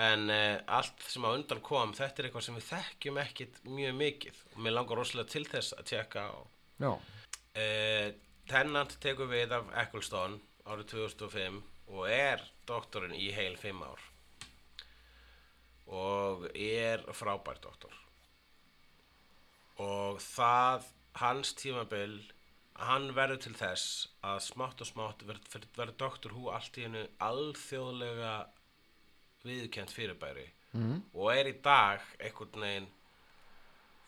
En uh, allt sem á undan kom, þetta er eitthvað sem við þekkjum ekkit mjög mikið og mér langar rosalega til þess að tjekka á. Uh, Tennant tekur við af Ecclestone árið 2005 og er doktorinn í heil 5 ár og er frábær doktor. Og það hans tímabil hann verður til þess að smátt og smátt verður verð doktor hú allt í hennu alþjóðlega viðkjönt fyrirbæri. Mm. og er í dag einhvern veginn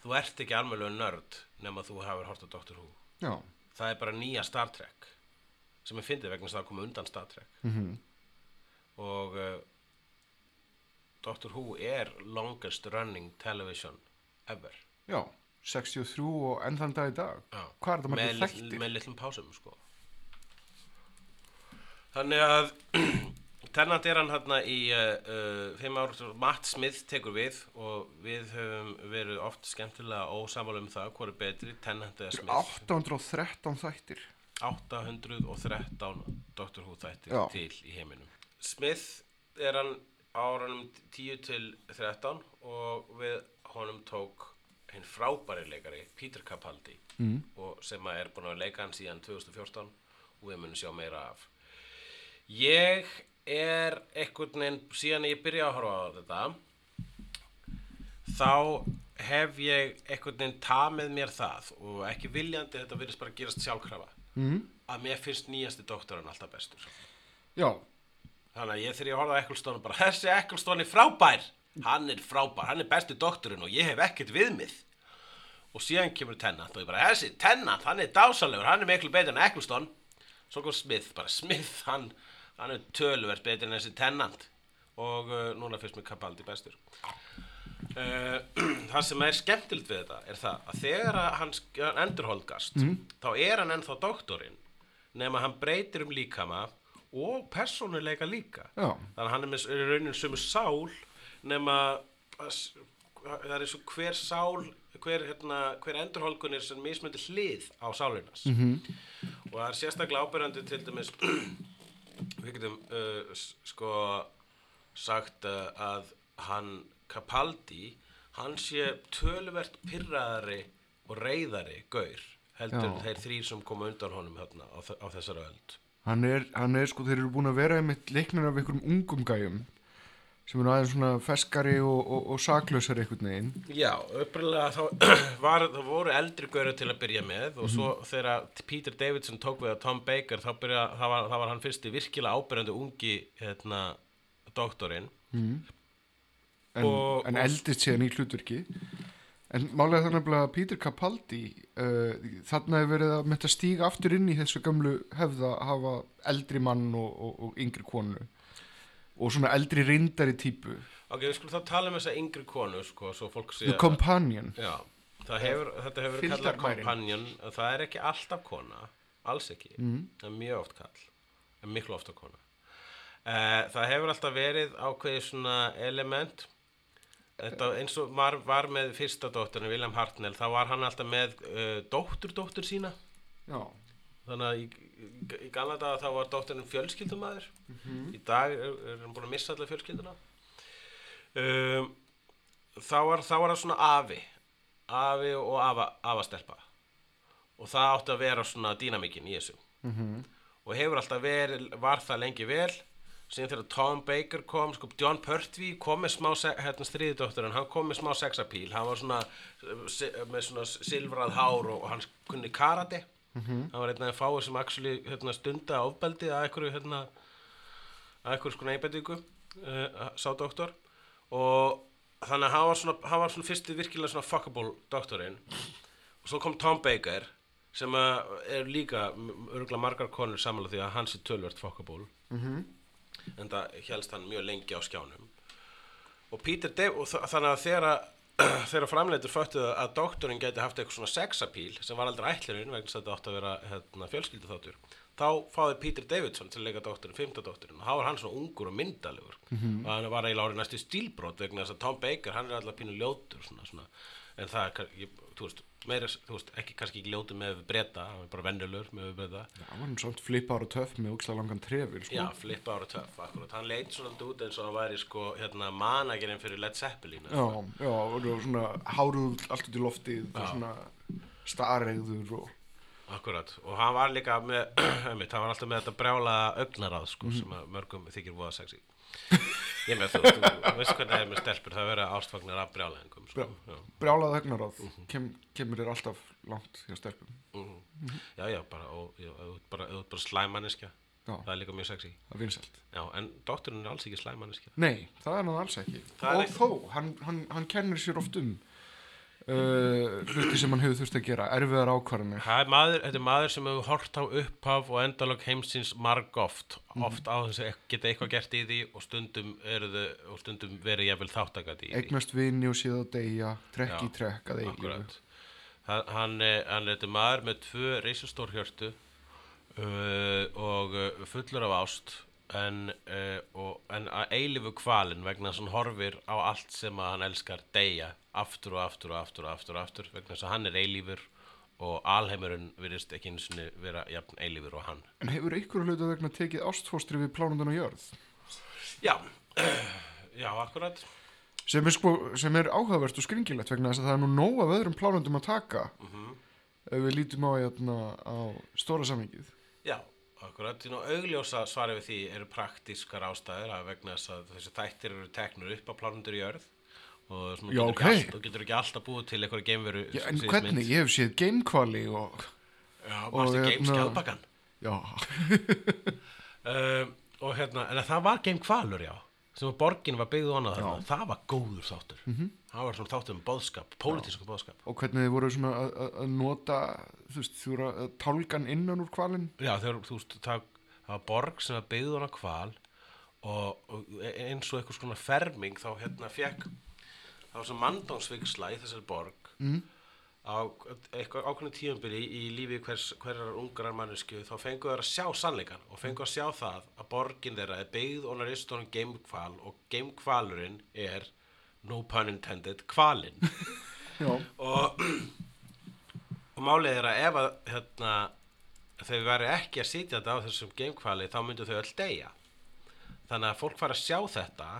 þú ert ekki almennlega nörd nema þú hefur hort á Doctor Who. Já, það er bara nýja Star Trek sem ég fyndi vegna þess að það kom undan Star Trek. Mhm, og uh, Doctor Who er longest running television ever já, 63 og enn þann dag í dag. Já. Hvað er þetta margir með, þættir? litl- með litlum pásum sko. þannig að Tennant er hann hérna í uh, uh, fimm ár, Matt Smith tekur við og við höfum verið oft skemmtilega ósamála um það hvað er betri, Tennant eða Smith 813 þættir. 813 Doctor Who þættir Já. til í heiminum. Smith er hann árunum 10 til 13 og við honum tók hinn frábæri leikari Peter Capaldi mm. sem að er búin að leika hann síðan 2014 og við munum sjá meira af. Ég er einhvern veginn, síðan ég byrja að horfa á þetta þá hef ég einhvern veginn tamið mér það og ekki viljandi þetta virðist bara gerast sjálfkrafa mm. að mér finnst nýjasti doktorinn alltaf bestur Já, þannig að ég þegar ég horfði á Ecclestone bara þessi Ecclestone er frábær. Hann er frábær, hann er besti doktorinn og ég hef ekkert viðmið. Og síðan kemur Tennant og ég bara þessi Tennant, hann er dásalegur, hann er miklu betur en Ecclestone. Svo kom Smith, bara Smith hann, hann er töluvert betur en þessi Tennant. Og uh, núna finnst mér Capaldi bestur. Uh, það sem er skemmtilegt við þetta er það að þegar hann, hann endurholdgast þá er hann ennþá doktorinn nema hann breytir um líkama og persónuleika líka Já. þannig að hann er með er raunin sömu sál nema það er eins og hver sál hver, hérna, hver endurholgun er sem mismöndi hlið á sálinas -hmm. og það er sérstaklega ábyrjandi til dæmis við getum uh, sko sagt uh, að hann Capaldi hann sé töluvert pyrraðari og reyðari gaur heldur Já. þeir þrýr sem koma undan honum hérna á, á þessara öld hann er, hann er sko, þeir eru búin að vera einmitt leiknir af einhverjum ungum gæjum sem eru aðeins svona feskari og, og, og saklausari einhvern veginn. Já, upprænlega þá var, það voru eldri gaurið til að byrja með og svo þegar Peter Davidson tók við að Tom Baker þá, byrja, það, var, það var hann fyrsti virkilega ábyrjandi ungi hérna, doktorinn En, Og- en og- eldist síðan í hlutverki. En málega þannig að Peter Capaldi, uh, þarna hefur verið að mynda stíga aftur inn í þessu gamlu hefða að hafa eldri mann og, og, og yngri konu og svona eldri reyndari típu. Ok, við skulum þá tala um þessa yngri konu sko, svo fólk sé The Companion. Já, hefur, þetta hefur verið kallað companion það er ekki alltaf kona, alls ekki Mm. það er mjög oft kall það er miklu ofta kona uh, það hefur alltaf verið ákveðið svona element þetta eins og var, var með fyrsta dótturinn William Hartnell, þá var hann alltaf með uh, dóttur dóttur sína. Já. þannig að í, í, gamla daga þá var dótturinn fjölskyldumæður. Í dag er, er hann búin að missa allar fjölskylduna. Um, þá, var, það svona afi. Afi og afa, afastelpa. Og það átti að vera svona dýnamikinn í þessu. Mhm. og hefur alltaf verið, var það lengi vel síðan þegar Tom Baker kom sko, John Pertwee kom með smá hérna stríðidótturinn, hann kom með smá sexapíl. Hann var svona eh, með svona silfrað hár og, og hann kunni karate. Hann var einn af þeim fáið sem actually hérna, stunda ofbeldi að einhverju hérna, að einhverju sko einbendingu uh, sá doktor. Og þannig að hann var svona, hann var svona fyrsti virkilega svona fuckable doktorinn. Og svo kom Tom Baker sem að er líka örgulega margar konur samanlega því að hans er tölvert fuckable. Mhm. En það helst hann mjög lengi á skjánum. Og Peter Dav og þa- þannig að þegar að þegar framleitur föttuð að doktorinn geti haft eitthvað svona sexapíl sem var aldrei ætlurinn vegna þess að þetta átti að vera hérna, fjölskylduþáttur þá fáði Peter Davidson til að leika doktorinn, fymta doktorinn og þá var hann svona ungur og myndalegur. Og hann var eiginlega árið næstu stílbrot vegna þess að Tom Baker, hann er alltaf pínu ljótur svona, svona. en það er, ég, þú veist, meira, þú veist, ekki kannski ekki ljótur með breyta, hann er bara venjulur með breyta Það var hann samt flipar og töff með ókslega langan trefil, sko. Já, flippa ára töff, akkurat. Hann leit svona út eins og hann væri sko, hérna, managerinn fyrir Led Zeppelin. Já, já, og það var svona háruð allt út í loftið og Já. svona staregður og... Akkurat. Og hann var líka með, hann var alltaf með þetta brjála augnaráð, sko, sem að mörgum þykir voða sexy. Ég með þú, þú, veist hvernig það er með stelpur, það verður ástfagnar af brjálæðingum, sko. Já. Brjálað þegnaráð kem, kemur þér alltaf langt hjá stelpum. Já, já, bara, og, já, ert bara, ert bara slæmanniska, Já, það er líka mjög sexy. Já, en doktorinn er alls ekki slæmanniska. Nei, það er náða alls ekki. Það og ekki- þó, hann, hann, hann kennir sér oft um uh, hluti sem hann hefur þurft að gera, erfiðar ákvarðanir. Er þetta er maður sem hefur hort á upphaf og endalok heimsins marg oft. Oft á þess að geta eitthvað gert í því og stundum, eruðu, og stundum verið jafnvel þáttakat í því. Eignast vini og síða að deyja, trekk Já, í trekk að. Akkurat. Hann, hann, er- þetta maður með tvö reisastór hjörtu uh, og fullur af ást en, uh, og, en að eilifu kvalin vegna þess að hann horfir á allt sem að hann elskar deyja aftur og aftur og aftur og aftur, og aftur vegna þess að hann er eilífur og alheimurinn virðist ekki einu sinni vera jafn eilífur og hann En hefur einhverju hlutu vegna tekið ástfóstri við plánundan á jörð? Já, já, akkurat Sem er, sko, sem er áhugavert og skringilegt vegna þess að það er nú nóg af öðrum plánundum að taka mm ef við lítum á, hérna, á stóra samingið. Já, akkurat, Nú, augljósa svari við því eru praktískar ástæður að vegna þess að þessi þættir eru teknur upp á plánundur í jörð og Já, getur ok. ekki allt, þú getur ekki alltaf búið til eitthvað geimveru Já, en hvernig? Ég hef séð gamekvali og, Já, og mástu hérna- geimskjálpakan já, um, og hérna, en það var geimkvalur, já sem að borgin var byggð og annað þarna það var góður þáttur -hmm. það var svona þáttur um bóðskap, pólitísku bóðskap og hvernig þið voru svona að- að að nota, þú veist, þú voru að tálgan innan úr kvalinn. Já, þegar þú veist, það, það var borg sem var byggð hana kval og, og eins og eitthvað svona ferming þá hérna fekk það var svona mandónsviksla í þessari borg Mm. Á ákveðnu tíumbili í lífi hvers, hverjar ungrar mannesku þá fengu þeir að sjá sannleikan og fengu að sjá það að borgin þeirra er byggð og ristunum geimkval og geimkvalurinn er no pun intended kvalinn og, og málið er að ef að hérna, þau væri ekki að sitja þetta á þessum geimkvali þá myndu þau öll deyja. Þannig að fólk fara að sjá þetta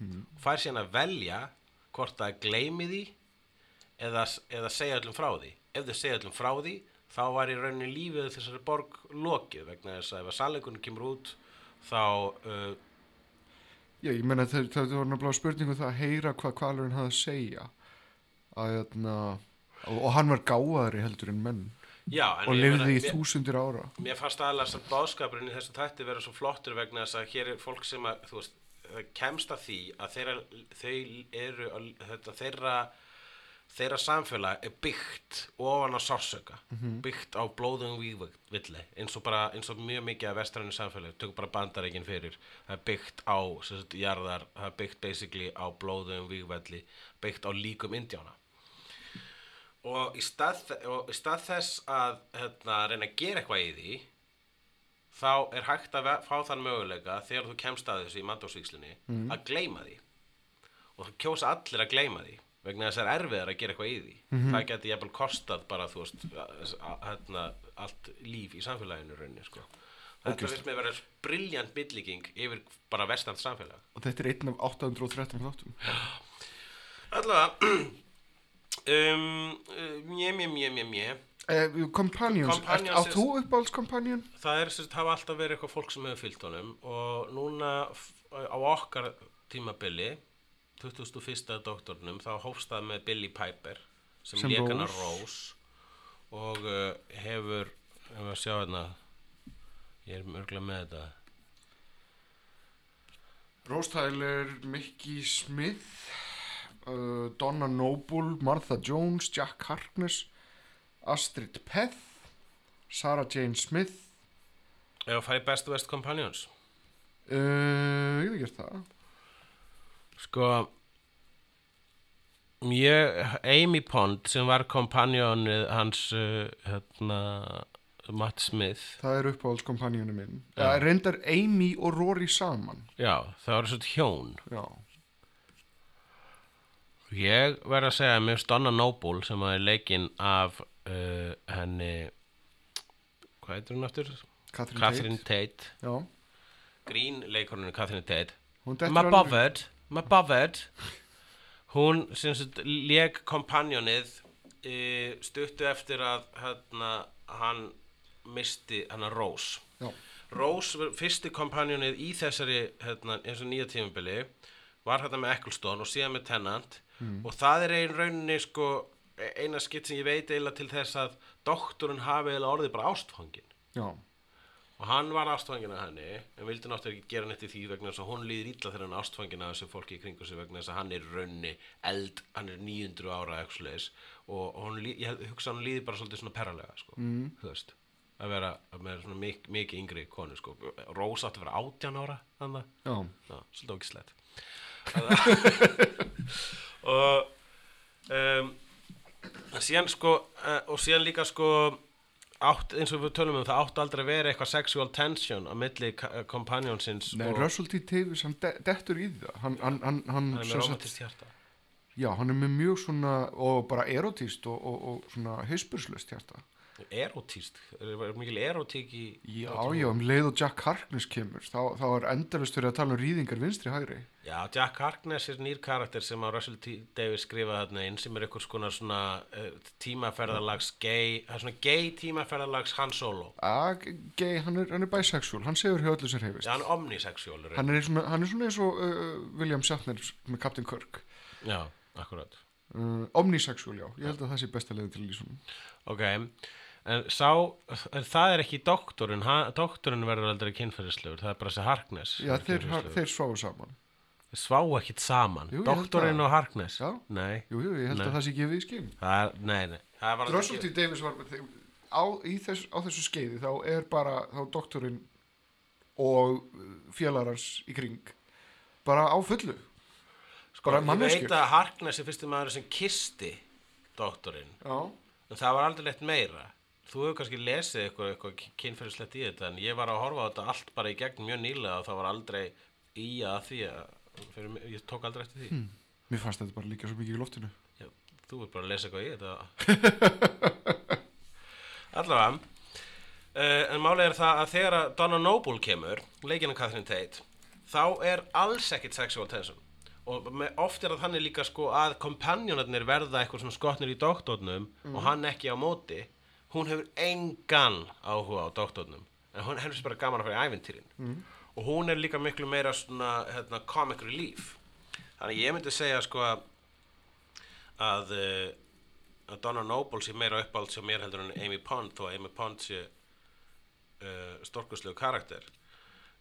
og fær síðan að velja hvort það gleymi því eða, eða segja öllum frá því ef þau segja öllum frá því þá var í rauninni lífið þessari borg lokið vegna þess að ef að sannleikunum kemur út þá uh, já, ég meina það, það var náttúrulega spurningu það að heyra hvað kvalurinn hafði að segja. Að, hérna, og, og hann var gáðari heldur en menn já, en og lifði í þúsundir ára. Mér fannst aðalega sem báðskapurinn í þessum þætti vera svo flottur vegna þess að hér er fólk sem að, veist, kemst að því að þeirra, þau eru, að, þetta, þeirra, þeirra samfélag er byggt ofan á sársöka, byggt á blóðum vígvilli, eins og bara, eins og mjög mikið af vestrænu samfélag, tökum bara bandareikin fyrir, það er byggt á, sem sagt, jarðar, það er byggt basically á blóðum vígvilli, byggt á líkum indjána. Og í stað, og í stað þess að hérna, reyna að gera eitthvað í því þá er hægt að fá þann möguleika þegar þú kemst að þessu í mandósvíkslinni að gleyma því. Og það kjósa allir að gleyma því vegna þess að það er erfiðar að gera eitthvað í því það geti jafnvel kostað bara þú veist hérna, allt líf í samfélaginu rauninni sko. þetta finnst mér að vera briljant byllíking yfir bara vestant samfélag Og þetta er einn af 813 þáttum. allavega um, mjö, mjö, mjö, mjö, mjö Eh, Companions Ert- átt is- þú uppáhalds companion? það er sérst hafa alltaf verið eitthvað fólk sem hefur fyllt honum og núna á okkar tímabili 2001. doktornum þá hófst það með Billy Piper sem, Sem lék hana Rose. Rose og uh, hefur ef að sjá hérna ég er mörglega með þetta Rose Tyler, Mickey Smith, uh, Donna Noble, Martha Jones, Jack Harkness, Astrid Peth, Sarah Jane Smith. ef að fara í Best West Companions Uh, ég hef gert það. Sko ég, Amy Pond sem var kompanjónið hans uh, hérna Matt Smith Það er uppáhalds companionu minn. Það reyndar Amy og Rory saman. já, það var svona hjón Já. Ég verð að segja að mér Donna Noble sem að er leikinn af uh, henni hvað heitir hún aftur? Catherine, Catherine Tate, Tate. Já. Green leikurinn Catherine Tate Hún dettur My Bothered hún sem sagt leik kompanjónið uh, stuttu eftir að hérna, hann misti Rose Já. Rose, var fyrsti kompanjónið í þessari hérna, eins og nýja tímabili var hérna með Ecclestone og síðan með Tennant og það er ein rauninni sko e- eina skitt sem ég veit eiginlega til þess að doktorinn hafi eiginlega orðið bara ástfangin Já. Og hann var ástfangin af henni en vildi náttúrulega ekki gera neitt í því vegna þess að hún líður illa þegar hann er ástfangin af þessu fólki í kringu sig vegna þess að hann er raunni eld, hann er 900 ára svoleiðis, og, og hún, ég hugsa að hann líður bara svolítið svona perralega sko, Mm. veist að vera með svona mik mikið yngri konu sko. Rós átti að vera 18 ára þannig Já. Já, svolítið ógislegt og um, síðan sko uh, og síðan líka sko átt, eins og við tölum um það átt aldrei að vera eitthvað sexual tension á milli companionsins Nei, og Russell T. Davis, hann de dettur í það. Hann, hann, hann, hann, er með romantist hjarta Já, hann er með mjög svona, og bara erotíst og, og, og svona hispurslust hjarta. Erotíst, er, er mikil erotík í Já, já, um leið og Jack Harkness kemur, þá, þá er endalust verið að tala um rýðingar vinstri hægri. Já, Jack Harkness er nýr karakter sem að Russell T. Davies skrifaði þarna inn sem er einhvers konar svona uh, tímaferðalags gay, það er svona gay tímaferðalags Han Solo Að, gay, hann er, hann er bisexual, hann segur hjá öllu sem hefist. Já, hann er omnisexual Hann er svona, hann er svona eins og uh, William Shatner með Captain Kirk. Já, akkurat Uh, omnisexual, já, ég held að það sé besta leiði til lýsunum. Ok, en sá, en það er ekki doktorinn, doktorinn verður aldrei kynferðislegur, það er bara þessi Harkness Já, þeir, þeir sváu saman. Svá ekkit saman, Jú, doktorinn og Harkness Já. Nei, Jú, jú, ég held Nei. að það sé gefið í skinn. það nei, nei það Russell T. Davis var á, í þess, á þessu skeiði þá er bara þá doktorinn og félarars í kring bara á fullu sko, bara Ég veit að Harkness er fyrsti maður sem kisti doktorinn já, En það var aldrei leitt meira. Þú hefur kannski lesið eitthvað, eitthvað kynferðislegt í þetta en ég var að horfa á þetta allt bara í gegn mjög nýlega og það var aldrei í að því að fyrir, ég tók aldrei eftir því. Hmm. mér fannst þetta bara líka svo mikið í loftinu Já, þú ert bara að lesa eitthvað í þetta. Allavega, uh, en málið er það að þegar að Donna Noble kemur, leikina Catherine Tate, þá er alls ekkit sexual tension. Og oft er það þannig líka sko að kompanjónarnir verða eitthvað svona skotnir í doktornum og hann ekki á móti. Hún hefur engan áhuga á doktornum, en hún hefur bara gaman að fara í ævintýrin. Og hún er líka miklu meira svona hérna, comic relief. Þannig ég myndi segja sko að að, uh, að Donna Noble sé meira uppáld sem mér heldur en Amy Pond þó að Amy Pond sé uh, stórkuslegu karakter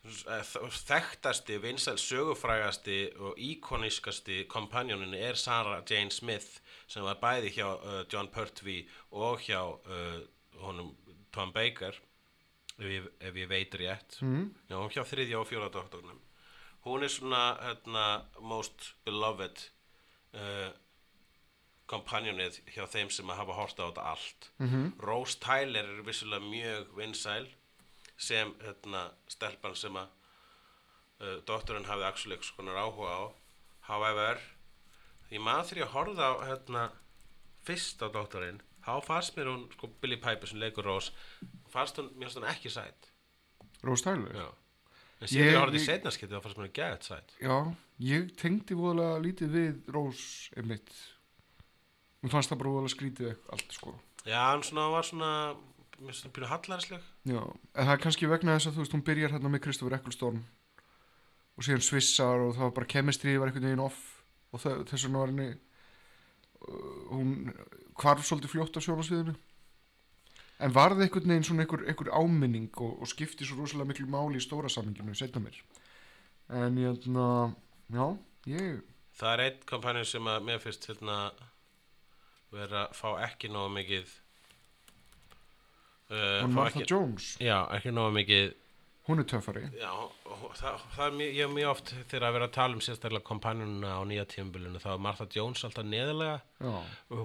S- eh, þekktasti, vinsæl sögufrægasti og íkoniskasti kompanjónin er Sarah Jane Smith sem var bæði hjá uh, John Pertwee og hjá uh, honum Tom Baker ef ég, ef ég veit rétt mm. Já, hún hjá þriðja og fjóra doktornum. Hún er svona, hérna, most beloved uh, kompanjónið hjá þeim sem hafa horta á þetta allt. Mm Rose Tyler er vissulega mjög vinsæl sem, hérna, stelpan sem að uh, doktorinn hafði actually eitthvað konar áhuga á. However, því maður þegar ég horfði á, hérna, fyrst á doktorinn, þá fannst mér hún, sko, Billy Piper sem leikur Rose, fannst hún, mér fannst hún ekki sætt. Rose Tyler Já. En síðan ég horfði í setnaskipti þá fannst mér gett sætt. Já, ég tengdi voðalega lítið við Rose einmitt Mér fannst það bara voðalega skrítið allt sko Já, hann svona var svona, mér finnst það pínu hallarsleg. Já, en það er kannski vegna þess að þú veist hún byrjar hérna með Kristoffer Eccleston og síðan svissar og það var bara chemistry var einhvern veginn off og þess vegna var henni uh, hún hvarf svolítið fljótt á sjónasviðinu en var það einhvern veginn svona einhver, einhver áminning og, og skipti svo rosalega miklu máli í stóra saminginu setna mér en ég hérna, já, ég Það er einn kompanjón sem að mér finnst hérna vera að fá ekki nógu mikið uh, fá Martha ekki, Jones, Já, ekki nógu mikið hún er töffari. Já, það, það er mjög, mjög oft þegar að vera að tala um sérstaklega kompanjónuna á nýja tímabilinu þá er Martha Jones alltaf neðalega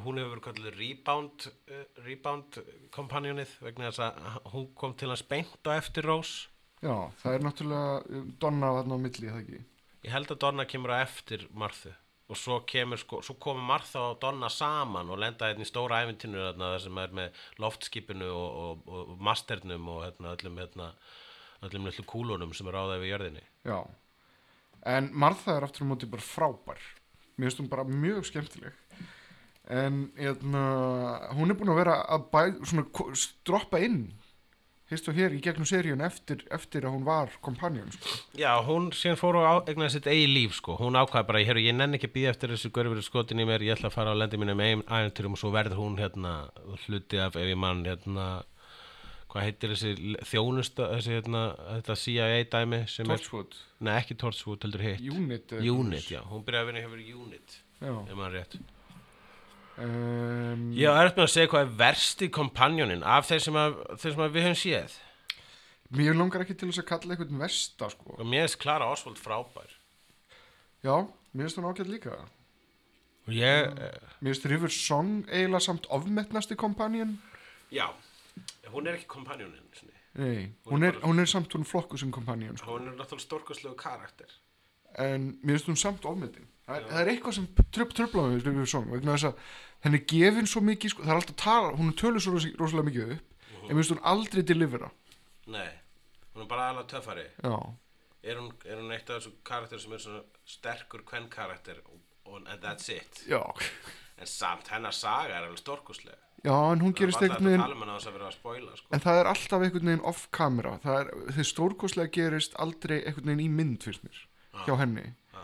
hún hefur verið kallið rebound uh, rebound kompanjónið vegna þess að hún kom til beint á eftir Rose. Já, það er náttúrulega um, Donna þarna á milli, það ekki? Ég held að Donna kemur á eftir Marthu og svo kemur sko, svo komur Martha og Donna saman og lenda hérna í stóra æfintinu hérna, þar sem er með loftskipinu og, og, og masternum og hérna, öllum hérna, öllum litlu kúlunum sem er á það við jörðinni. Já, en Martha er aftur á móti bara frábær. Mér finnst hún bara mjög skemmtileg. En eitna, hún er búin að vera að bæ, svona, stroppa inn Hist og hér í gegnum seríun eftir, eftir að hún var kompanjón sko. Já, hún síðan fór og eignaði sitt eigi líf sko. hún ákvaði bara, ég, ég nenni ekki að býða eftir þessu görfur skotin í mér, ég ætla að fara á lendi mínu með æventurum og svo verður hún hérna hluti af, ef ég mann hérna hvað heitir þessi þjónusta þessi hérna, þetta CIA dæmi Torchwood, Nei, ekki Torchwood, heldur hitt. Unit Unit, já, hún byrjaði að vinna hefur Unit já. ef maður rétt. Um, Ég er eftir að segja hvað er versti kompanjónin af þeir sem, að, þeir sem við höfum séð? Mér langar ekki til þess að kalla eitthvað versta sko. og mér finnst Klara Oswald frábær. Já, mér finnst hún ágætt líka. Og ég, eh, Mér finnst River Song eiginlega samt ofmetnasti kompanjón. Já hún er ekki kompanjónin Hún hún hún er samt hún flokku sem kompanjón sko. hún er náttúrulega stórkostlegu karakter. En mér finnst hún samt ofmetin. Það það er eitthvað sem tröf, tröfla mig þess að henni er gefin svo mikið sko, það er alltaf tala, hún er töluð svo rosa- rosalega mikið upp Mhm. en minnst hún aldrei delivera Nei, hún er bara alveg töffari. Já, er hún, er hún eitt af þessu karakter sem er svona sterkur kvenn karakter and that's it. Já, en samt hennar saga er alveg stórkuslega já en hún gerist einhvern veginn sko. en það er alltaf einhvern veginn off camera það er, þeir stórkostlega gerist aldrei einhvern veginn í mynd fyrst mér hjá henni Já.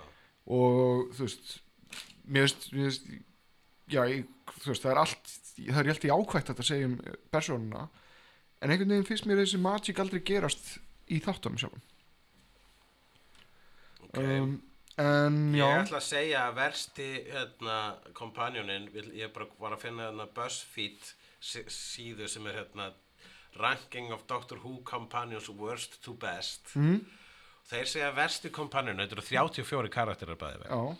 og þú veist mér veist, já, ég, þú veist, það er allt það er alltaf jákvægt að segja um persónuna en einhvern veginn finnst mér þessi magic aldrei gerast í þáttunum sjálfum okay. um, en Ég ætla að segja að versti hérna, kompanjónin, ég bara var að finna hérna BuzzFeed sí- síðu sem er hérna Ranking of Doctor Who Companions Worst to Best. Mm, Þeir segja að versti kompanjónin, þetta eru 34 karakterar bæði veg, já,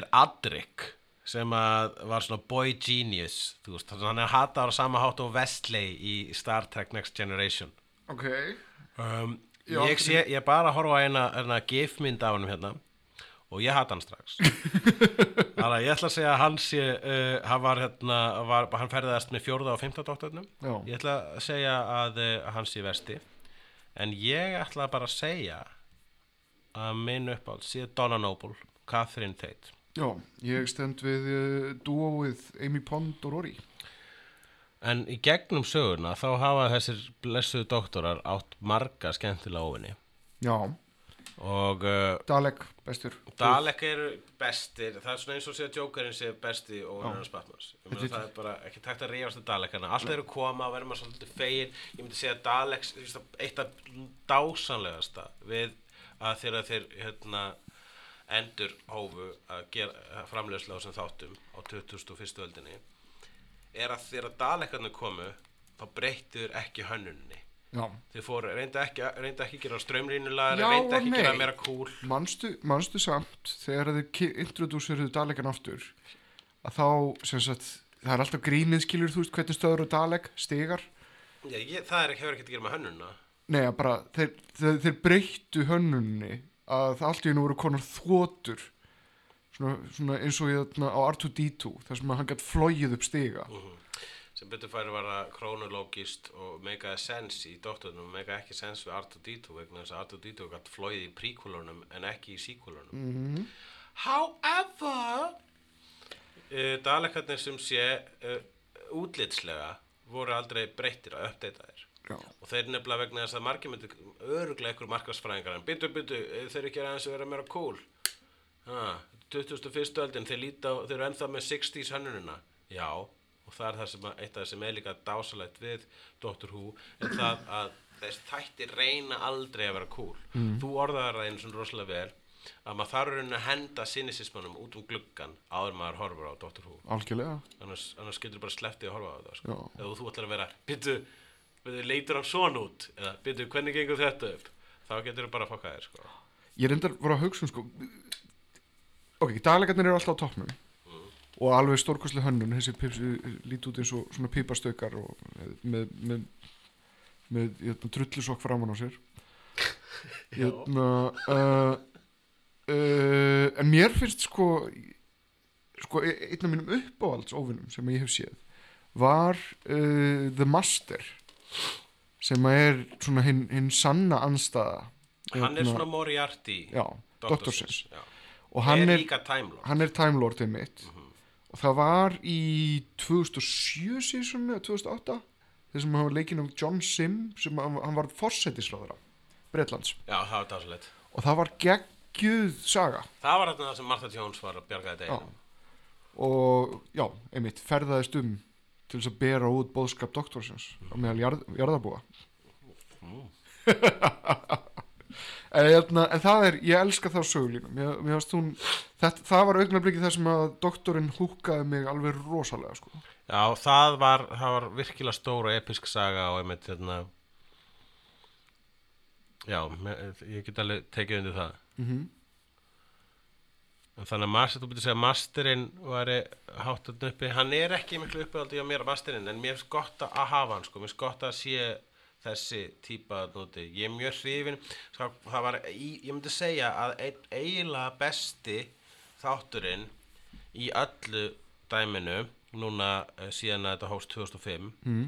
er Adric sem var svona boy genius veist, hann er hataður á sama hátt og Wesley í Star Trek Next Generation. Ok. Um, Já, ég, sé, ég bara horfa eina, eina gifmynd af hann hérna og ég hata hann strax. Þannig að ég ætla að segja að hann sé uh, hann var hérna var, hann ferðast með fjórða og fymta dóttarnum ég ætla að segja að uh, hann sé vesti en ég ætla bara að segja að minn uppáld sé Donna Noble, Catherine Tate. Já, ég stend við uh, dúóið Amy Pond og Rory en í gegnum söguna þá hafa þessir blessuðu doktorar átt marga skemmtilega óvinni já, og uh, Dalek, bestur. Dalek eru bestir. Það er svona eins og sé að Jokerinn sé besti og er Batmans Ég meina, það er bara ekki takt að rífast að Dalekana. Alltaf eru koma og verður maður svolítið fegin. Ég myndi segja að Dalek þú veist, eitt af dásanlegasta við að þegar þeir hérna, endur hófu að gera framleiðsla á sem þáttum á 2001. öldinni er að þegar Dalekarnir komu þá breyttur ekki hönnunni. Þeir fóru, reynda ekki, reynda ekki að gera strömrínulega, Já reynda ekki að gera meira cool manstu, manstu samt þegar þið introdúsiruðu Dalekan aftur að þá, sem sagt það er alltaf grínið skilur þú veist hvernig stöður og Dalek, stigar? Já, ég, það er, hefur ekki að gera með hönnuna Nei, að bara, þeir, þeir, þeir breyttu hönnunni að allt í hennu voru konar þótur svona, svona eins og þarna á R2D2 þar sem að hann gætt flóið upp stiga. Sem betur færi var það krónológist og megaði sens í dóttunum megaði ekki sens við R2D2 vegna þess að R2D2 gætt flóið í príkulunum en ekki í síkulunum mm However uh, Dalekarnir sem sé uh, útlitslega voru aldrei breyttir að uppdeita þér Já, og þeir nefnilega vegna þess að margir myndi öruglega ykkur markarsfræðingar en byttu byttu, þeir eru ekki aðeins að vera meira cool. Ha, 21. öldin þeir líta, á- þeir eru ennþá með 60s hönnunina. Já, og það er það sem eitt af það sem er líka dásalegt við Doctor Who er það að þess þætti reyna aldrei að vera cool. Þú orðaðar það einu svona rosalega vel að maður þarf raunin að henda cynisismannum út um gluggan áður en maður horfur á Doctor Who. Algjörlega. Annars, annars getur bara slepptið að horfa á það sko. Ef þú ætlar að vera byttu, leitur hann svona út? Eða byttu hvernig gengur þetta upp? Þá getur þú bara að fokka þér sko. Ég reyndar voru að hugsa um sko Ok, Dalekarnir eru alltaf á toppnum. Og alveg stórkostlega hönnun þessi líti út eins og svona pipastaukar og með með, með, með drullusokk framan á sér. Hérna uh, uh, en mér finnst sko sko e- einn af mínum uppáhalds óvinnum sem ég hef séð var uh, The Master sem er svona hinn hin sanna anstæða hann er Hérna, svona Moriarty já, Doktorsins já. Og hann er er, Time Lord. hann er Time Lordið mitt og það var í 2007 sísonu eða 2008 þessum hann var leikinn um John Sim sem hann, var forsætisráðara Bretlands. Já, það var dásalegt og það var geggjuð saga. Það var það sem Martha Jones var að bjarga þetta einum. Og já, einmitt ferðaðist um til þess að bera út bóðskap doktorsins á meðal jarð, jarðabúa en, hérna, en það er, ég elska þá sögulínu mér, mér varst hún, þetta, það var augnablikið sem að doktorinn húkaði mig alveg rosalega sko. já, það var, það var virkilega stóra episk saga og einmitt hérna já, ég get alveg tekið undir það. Mm En Þannig að master, þú byrja að segja að masterinn væri háttan uppi, hann er ekki miklu uppið á mér að masterinn, en mér finnst gott að hafa hann, sko, mér finnst gott að sé þessi típa núti. Ég er mjög hrifin, sko, það var, ég myndi segja að eiginlega besti þátturinn í öllu dæminu núna uh, síðan að þetta hóst 2005 mm.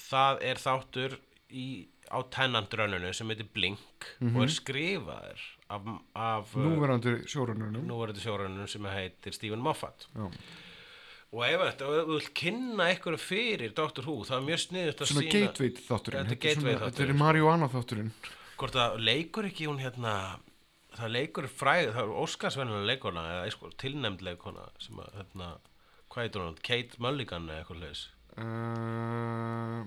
það er þáttur í, á tennandrönnunu sem heitir Blink og er skrifaður af, af Núverandi sjórununum núverandi sjórönnum sem heitir Stephen Moffat Já. Og ef þetta, ef þú vilt kynna einhverju fyrir Dr. Who, það er mjög sniðut að Svona sína gateway þátturinn Þetta er Þetta Þetta er marihuana þátturinn hvort það leikur ekki hún hérna það leikur fræð, það er Óskarsvennilega leikona eða eitthvað tilnæmd leikona sem að, hérna, hvað heitir hún? Kate Mulligan eða eitthvað leis uh,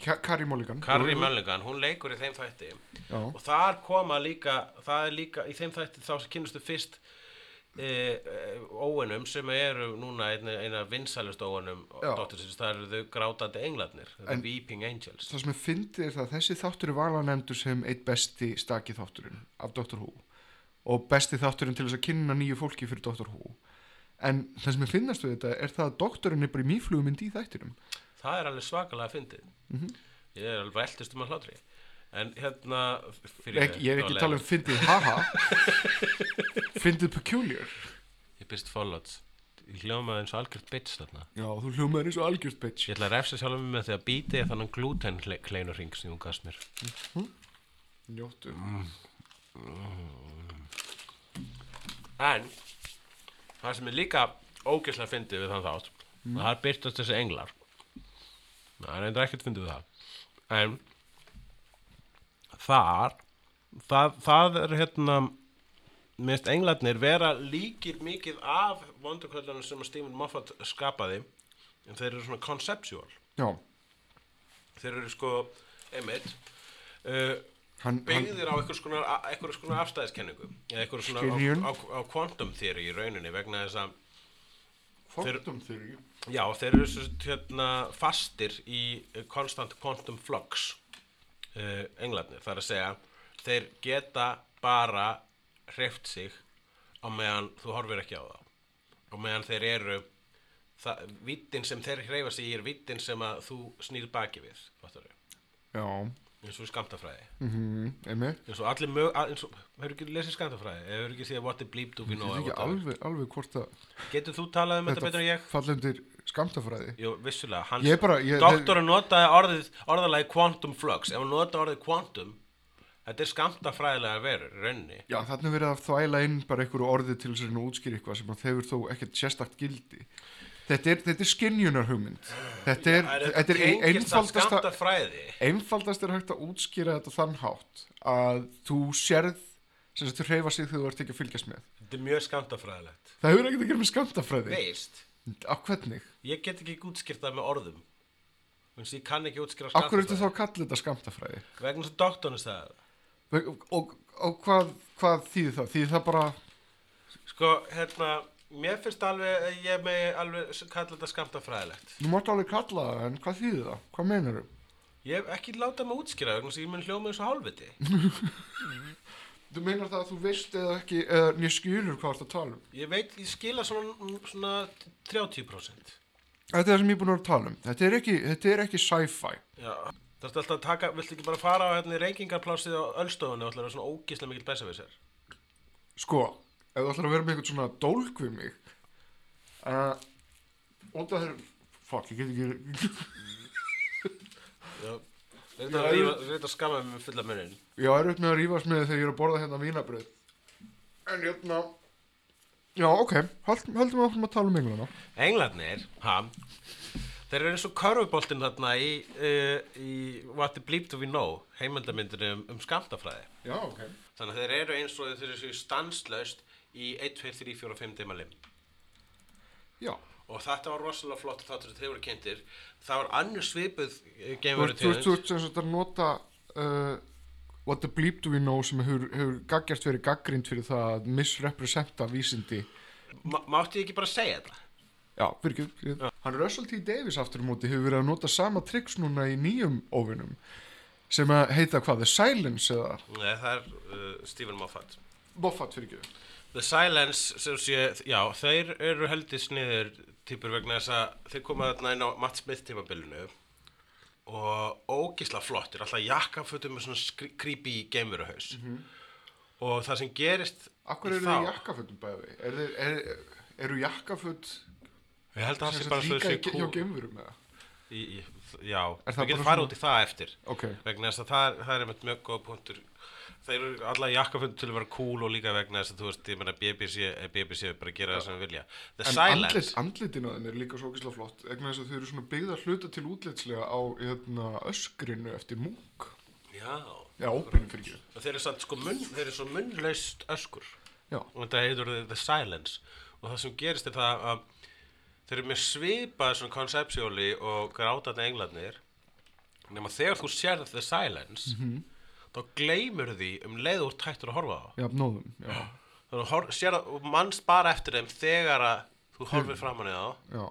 Carrie Mulligan. Carrie Mulligan, hún leikur í þeim þætti. Já, og þar koma líka það er líka, í þeim þætti þá kynnastu fyrst e, e, óunum sem eru núna eina, eina Já. dóttursins, það eru þau grátandi englarnir En- The Weeping Angels það sem ég fyndi er það að þessi þáttur er vala nefndur sem eitt besti staki þátturinn af Dr. Who og besti þátturinn til þess að kynna nýju fólki fyrir Dr. Who en það sem ég finnast við þetta er það að doktorinn er bara í mýflugumynd í þættinum það er alveg svakalega fyndið Mhm. ég er alveg eldist um að hlátri en hérna Ek, ég er ekki að tala um fyndið haha. Fyndið peculiar. Ég byrst followed ég hljómaði eins og algjört bitch þarna. Já, þú hljómaður eins og algjört bitch. Ég ætla að refsa sjálfum mig með því að býti þannig glúten kleinurring sem hún gafst mér. Njóttu. En það sem er líka ógeðslega fyndið við þann þátt Mm. og það byrtast þessi englar. Það er eitthvað ekkert fyndið við það. En þar það, það er hérna minnst englarnir vera líkir mikið af vondurkvöldunum sem Stephen Moffat skapaði en þeir eru svona conceptual. Já, þeir eru sko einmitt uh, byggðir á einhvers konar, konar afstæðiskenningu eða einhvers Skynjun. á, á, á quantum theory í rauninni vegna þess að fórtum þeirri já, þeir eru svo, hérna, fastir í eh, constant quantum flux uh, englarnir, það er að segja þeir geta bara hreift sig á meðan þú horfir ekki á það og meðan þeir eru vittin sem þeir hreyfa sig í er vittin sem að þú snýr baki við já, eins og skamtafræði mhm, einmitt. Eins og allir mög, hefur ekki lesið skamtafræði hefur ekki séð what the bleep do we know alveg, alveg hvort að getur þú talað um þetta betur en ég? fallendir skamtafræði Jú, vissulega, hans Ég bara, ég, doktorinn notaði orðið, orðalagi quantum flux. Ef hann notaði orðið quantum þetta er skamtafræðilega verur, raunni Já, þannig verið að þvæla inn bara einhverju orði til þess að reyna að útskýra eitthvað sem að þeir þó ekkert sérstakt gildi. Þetta er, þetta er skinjunar hugmynd Þetta er, þetta er ein- einfaldasta skamtafræði einfaldast er hægt að útskýra þetta þann hátt að þú sérð sem sagt þú hreyfa sig þegar þú ert ekki að fylgjast með. Þetta er mjög skamtafræðilegt Það hefur ekkert að gera með skamtafræði veist, Á hvernig? ég get ekki útskýrt það með orðum Þannig, ég kann ekki útskýra Akkur ertu þá skamtafræði að kalla þetta skamtafræði? vegna þess að doktorinn sagði það Og, og, og hvað, hvað þýðir það? Þýðir það bara sko, hérna mér finnst alveg, ég megi alveg kalla þetta skamtafræðilegt Þú mátt alveg kalla það, en hvað þýðir það? Hvað meinar Ég hef ekki látað mig útskýra vegna þess að ég mun hljóma og hálfviti. Þú meinar það að þú veist eða ekki, eða nýr skilur hvað þú ert að tala um? Ég veit, ég skila svona, svona 30%. Þetta er það sem ég er búin að tala um. Þetta er ekki, þetta er ekki sci-fi. Já. Það er alltaf að taka, viltu ekki bara fara á hérna í reykingarplásið á Ölstofunni og ætla að vera svona ógíslega mikil bæsa við sér? Sko, ef þú ætlar að vera með eitthvað svona dólk við mig, uh, og það er, fuck, ég get ekki, Já. Er að rífa- þetta að skamma mig með fulla munnin. ég er upp með að rífast með þegar ég er að borða hérna vínabröð. En hérna, já, ok, höldum, höldum áfram að tala um englana. Englarnir, ha, þeir eru eins og körfuboltinn þarna í, uh, í What the Bleep Do We Know, heimildamyndinu um, um skamtafræði. Já, ok. Þannig að þeir eru eins og þeir eru stanslaust í 1, 2, 3, 4 og 5 tíma lim. Já, Og þetta var rosalega flott þáttur þegar þeir voru kynntir. Það var annur svipuð þú geimveru ert, þú ert, sagt að nota uh, What the bleep do we know sem hefur, hefur gaggjast verið gaggrind fyrir það að misrepresenta vísindi. Mátti ég ekki bara segja þetta? Já, fyrir ekki, hann Russell T. Davies aftur á móti hefur verið að nota sama triks núna í nýjum óvinum sem að heita hvað, The Silence eða Nei, það er uh, Stephen Moffat. Moffat fyrir ekki. The Silence, sem sé, já, þeir eru heldur sniður típur vegna þess að þeir koma þarna inn á Matt Smith tímabilinu og ógisla flottir, alltaf jakkafötum með svona creepy geimveruhaus og það sem gerist Akkur eru þið jakkafötum bæði? Er, þið- er, eru jakkaföt líka í- hjá kúl geimverum eða? í, í, já, Er við getum farið út í það eftir. Ok, vegna þess að það, er- það er mjög góð punktur þeir eru alla jakkafund til að vera cool og líka vegna þess að þú veist, ég meina BBC, eh, BBC bara gera það sem við vilja. The en Silence. andlit, andlitin á þeim er líka svo ógeðslega flott vegna þess að þau eru svona byggða hluta til útlitslega á hérna, öskrinu eftir múk já, Já, óperinu fyrir ekki. Og þeir eru samt sko munn, þeir eru svo munnlaust öskur. Já, og þetta heitur the, Silence. Og það sem gerist er það að þeir eru með svipað svona koncepsjóli og grátandi englarnir nema þegar þú sérð The Silence þá gleymur því um leið úr tættur að horfa á. Já, nóðum Já, þannig að sérð og mannst bara eftir þeim þegar að þú horfir í þá. Já,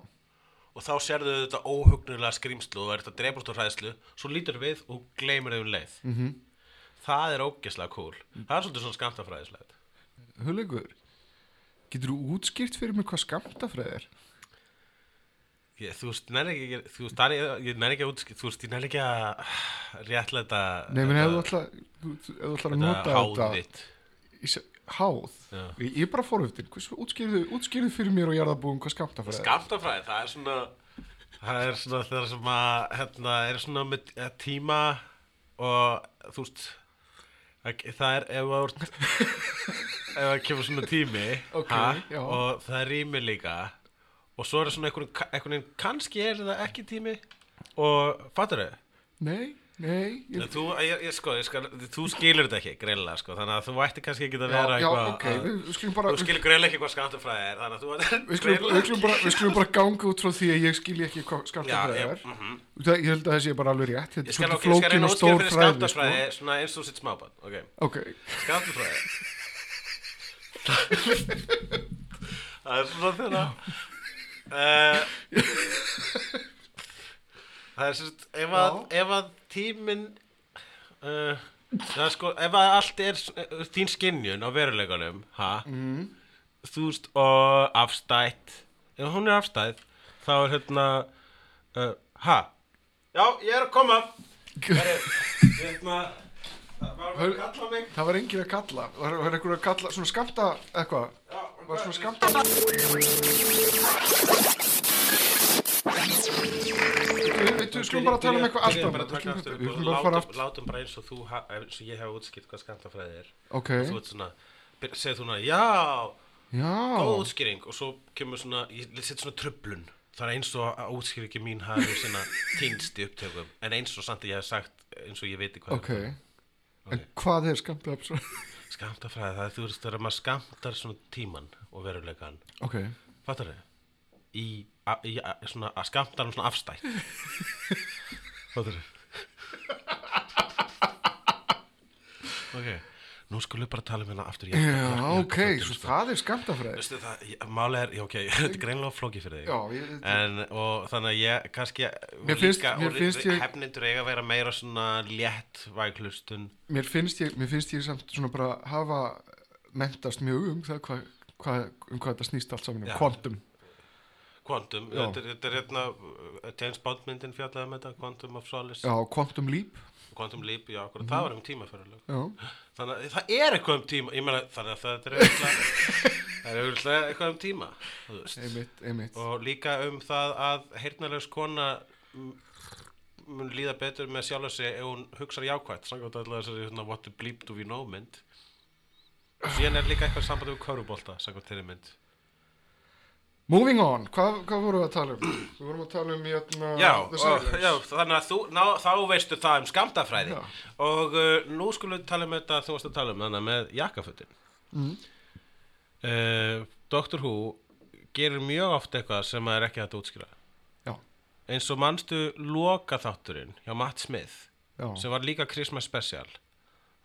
og þá sérðu þetta óhugnulega skrýmslu og þetta drefust og hræðslu svo lítur við og gleymur þau um leið. Mhm. Það er ógeðslega cool það er svolítið svona skamtafræðislegt Hugleikur, getur þú útskýrt fyrir mig hvað skamtafræði er? Ég, þú veist, nenni ekki, þú veist, það er, ég nenni ekki að útskip, þú veist, ég nenni ekki að réttlega Nei, menn ef þú ætlar að nota háð þetta þitt. í se- Háð? Já. Ég, ég er bara forhuftin, útskýrðu, útskýrðu fyrir mér og jarðabúum hvað skamtafræði er? Skamtafræði, það er svona, það er svona þeirra sem að, hérna, er svona með eh, tíma og, þú veist, það það er, ef það ert, ef það kemur svona tími, Ok, já. og það er rými líka, og svo er það svona einhvern, veginn, kannski er það ekki tími, og, fattur þau? Nei, nei ég, Þú, ég, ég, sko, skal, þú skilur þetta ekki, greinilega, sko, þannig að þú ætti kannski ekki að vera eitthvað ok, að- við, við skulum bara Þú skilur greinilega ekki hvað skamtafræði er, þannig að þú Við skulum, við, skulum bara, við skulum bara ganga út frá því að ég skilji ekki hvað ég, er. mm Það, Ég held að það sé bara alveg rétt ég er skal, okay, reyna að stór fyrir fræði skamtafræði sko. eins og sitt smábann, ok, Ok, skamtafræði Það er svona þeirra uh, Það er sérst, ef að, ef að tíminn uh, það er sko, ef að allt er uh, þín skinjun á veruleikanum, ha, mm. þú veist, og afstætt. Ef hún er afstætt þá er hérna uh, ha, já, ég er að koma. Herri, hérna það var að Hör- kalla mig. það var enginn að kalla. Var, var einhver að kalla, svona skamta eitthvað? Já, Var svona skamta Við skulum bara tala um eitthvað allt annað Við skulum bara fara aftur. Látum bara eins og þú eins og ég hef útskipt hvað skamtafræði er. Ok, og þú veit svona, segir þú svona, já góð já útskýring. Og svo kemur svona, ég set svona tröflun það er eins og að útskýringi mín hafi svona týnst í upptökum. En eins og samt að ég hef sagt eins og ég veit hvað Ok, en hvað er skamta skamtafræði, það er þú veist þegar maður skamtar svona tíman og veruleikan Ok, fattar þau? Í, a, í a, svona að skamta hann svona afstætt fattar þau? ok, nú skulum við bara tala um hérna aftur já, jakkafötin, ok, svo sko. það er ég- málið er, ok, þetta er greinlega flókið fyrir þig Já, ég, en, og þannig að ég kannski Mér finnst- líka, mér finnst ég- hefnindur eiga að vera meira svona létt væglustun mér finnst ég, mér finnst ég samt svona bara hafa mentast mjög um það hvað hva, um hvað þetta snýst allt saman um Quantum, Já. þetta er, hérna uh, James Bond myndin fjallaði um þetta Quantum of Solace, Leap. Quantum Leap, já, akkurat, það var um tímaferðarlög Já, þannig að það er eitthvað um tíma ég meina, þannig að það er er auðvitað eitthvað um tíma einmitt, einmitt. Og líka um það að heyrnarlegs kona mun líða betur með sjálf sig ef hún hugsar jákvætt samkvæmt alltaf þessari hérna, what the bleep do we know mynd síðan er líka eitthvað samband við körubólta samkvæmt þeirri mynd Moving on, hvað, hvað vorum við að tala um? Við vorum að tala um hérna já, og, já, þannig að þú, ná, þá veistu það um skamtafræði Já. og uh, nú skulum við tala um þetta þú varst að tala um þannig með jakkafötin Mm. uh, Doctor Who gerir mjög oft eitthvað sem er ekki hægt að útskýra Já. eins og manstu loka þátturinn hjá Matt Smith Já, sem var líka Christmas special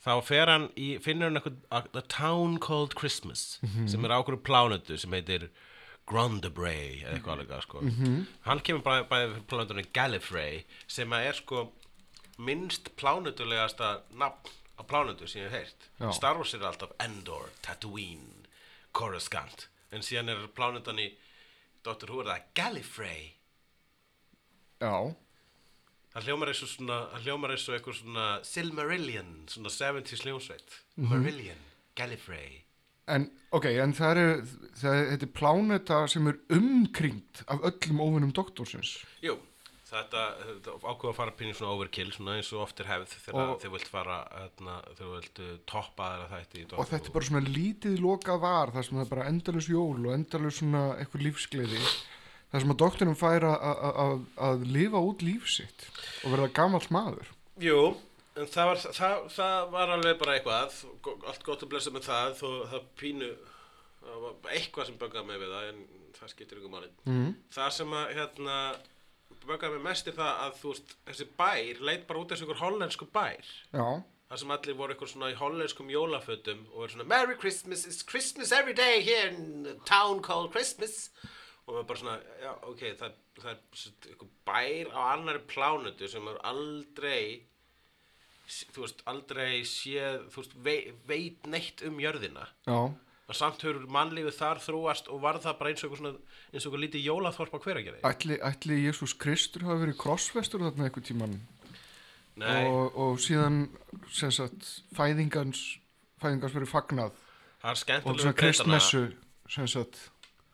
þá fer hann í, finnur hann eitthvað a, town called Christmas sem er ákveður plánutu sem heitir Grondabray eða eitthvað alveg sko. hann kemur bara bæði fyrir plánutunni Gallifrey sem er sko minnst plánutulegasta nafn á plánutu sem ég hef Já. Star Wars er alltaf Endor, Tatooine Coruscant. En síðan er plánutan í Doctor Who er það Gallifrey? Já, Það hljómar eins og svona, það hljómar eins og eitthvað svona Silmarillion, svona 70s hljómsveit. Marillion. Gallifrey En, ok, en það er, það er, þetta er pláneta sem er umkringt af öllum óvinnum doktorsins. Jú, þetta, þetta ákveða að fara pínu svona overkill svona eins og oft er hefð þegar þið vilt fara hérna, þú vilt uh, toppa þeirra þætti í Og þetta er bara svona lítið lokað var, það er bara endalus jól og endalus svona eitthvað lífsgleði. Það sem að doktorinn fær að- lifa út líf sitt og verða gamall maður. Jú, en það var, það, það var alveg bara eitthvað, allt gott að blessa með það, þó það pínu, það eitthvað sem böggaði mig við það, en það skiptir ykkur máli. Mm. Það sem að, hérna, böggaði mig mest er það að, þú veist, þessi bær leit bara út eins og ykkur hollensku bær. Já, Það sem allir voru ykkur svona í hollenskum jólafötum og er svona Merry Christmas, it's Christmas every day here in a town called Christmas og maður bara svona, já, ok, það, það er ykkur bær á annari plánutu sem er aldrei þú veist, aldrei séð, þú veist, vei, veit neitt um jörðina. Já, og samt hefur mannlífið þar þróast og var það bara eins og ykkur svona, eins og ykkur lítið jólaþorp á hveragerði. Ætli, ætli Jésús Kristur hafi verið krossvestur þarna eitthvað tíman Nei, og, og síðan sem sagt fæðingans fæðingans verið fagnað. Það er og skemmtilega svona kristmessu sem sagt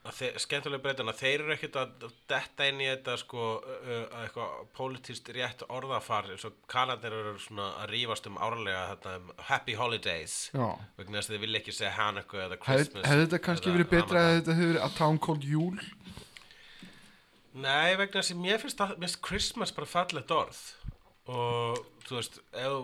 að þe- skemmtilega breytana, þeir eru ekkert að detta inn í þetta sko uh, eitthvað pólitíst rétt orðafar eins og kanandir eru svona að rífast um árlega þetta um happy holidays. Já. Vegna þess að þið vilja ekki segja Hanukkah eða Christmas hefði þetta kannski verið betra að þetta hefði verið A Town Called Júl Nei, vegna þess að mér finnst, það, mér finnst Christmas bara fallegt orð. Og þú veist, ef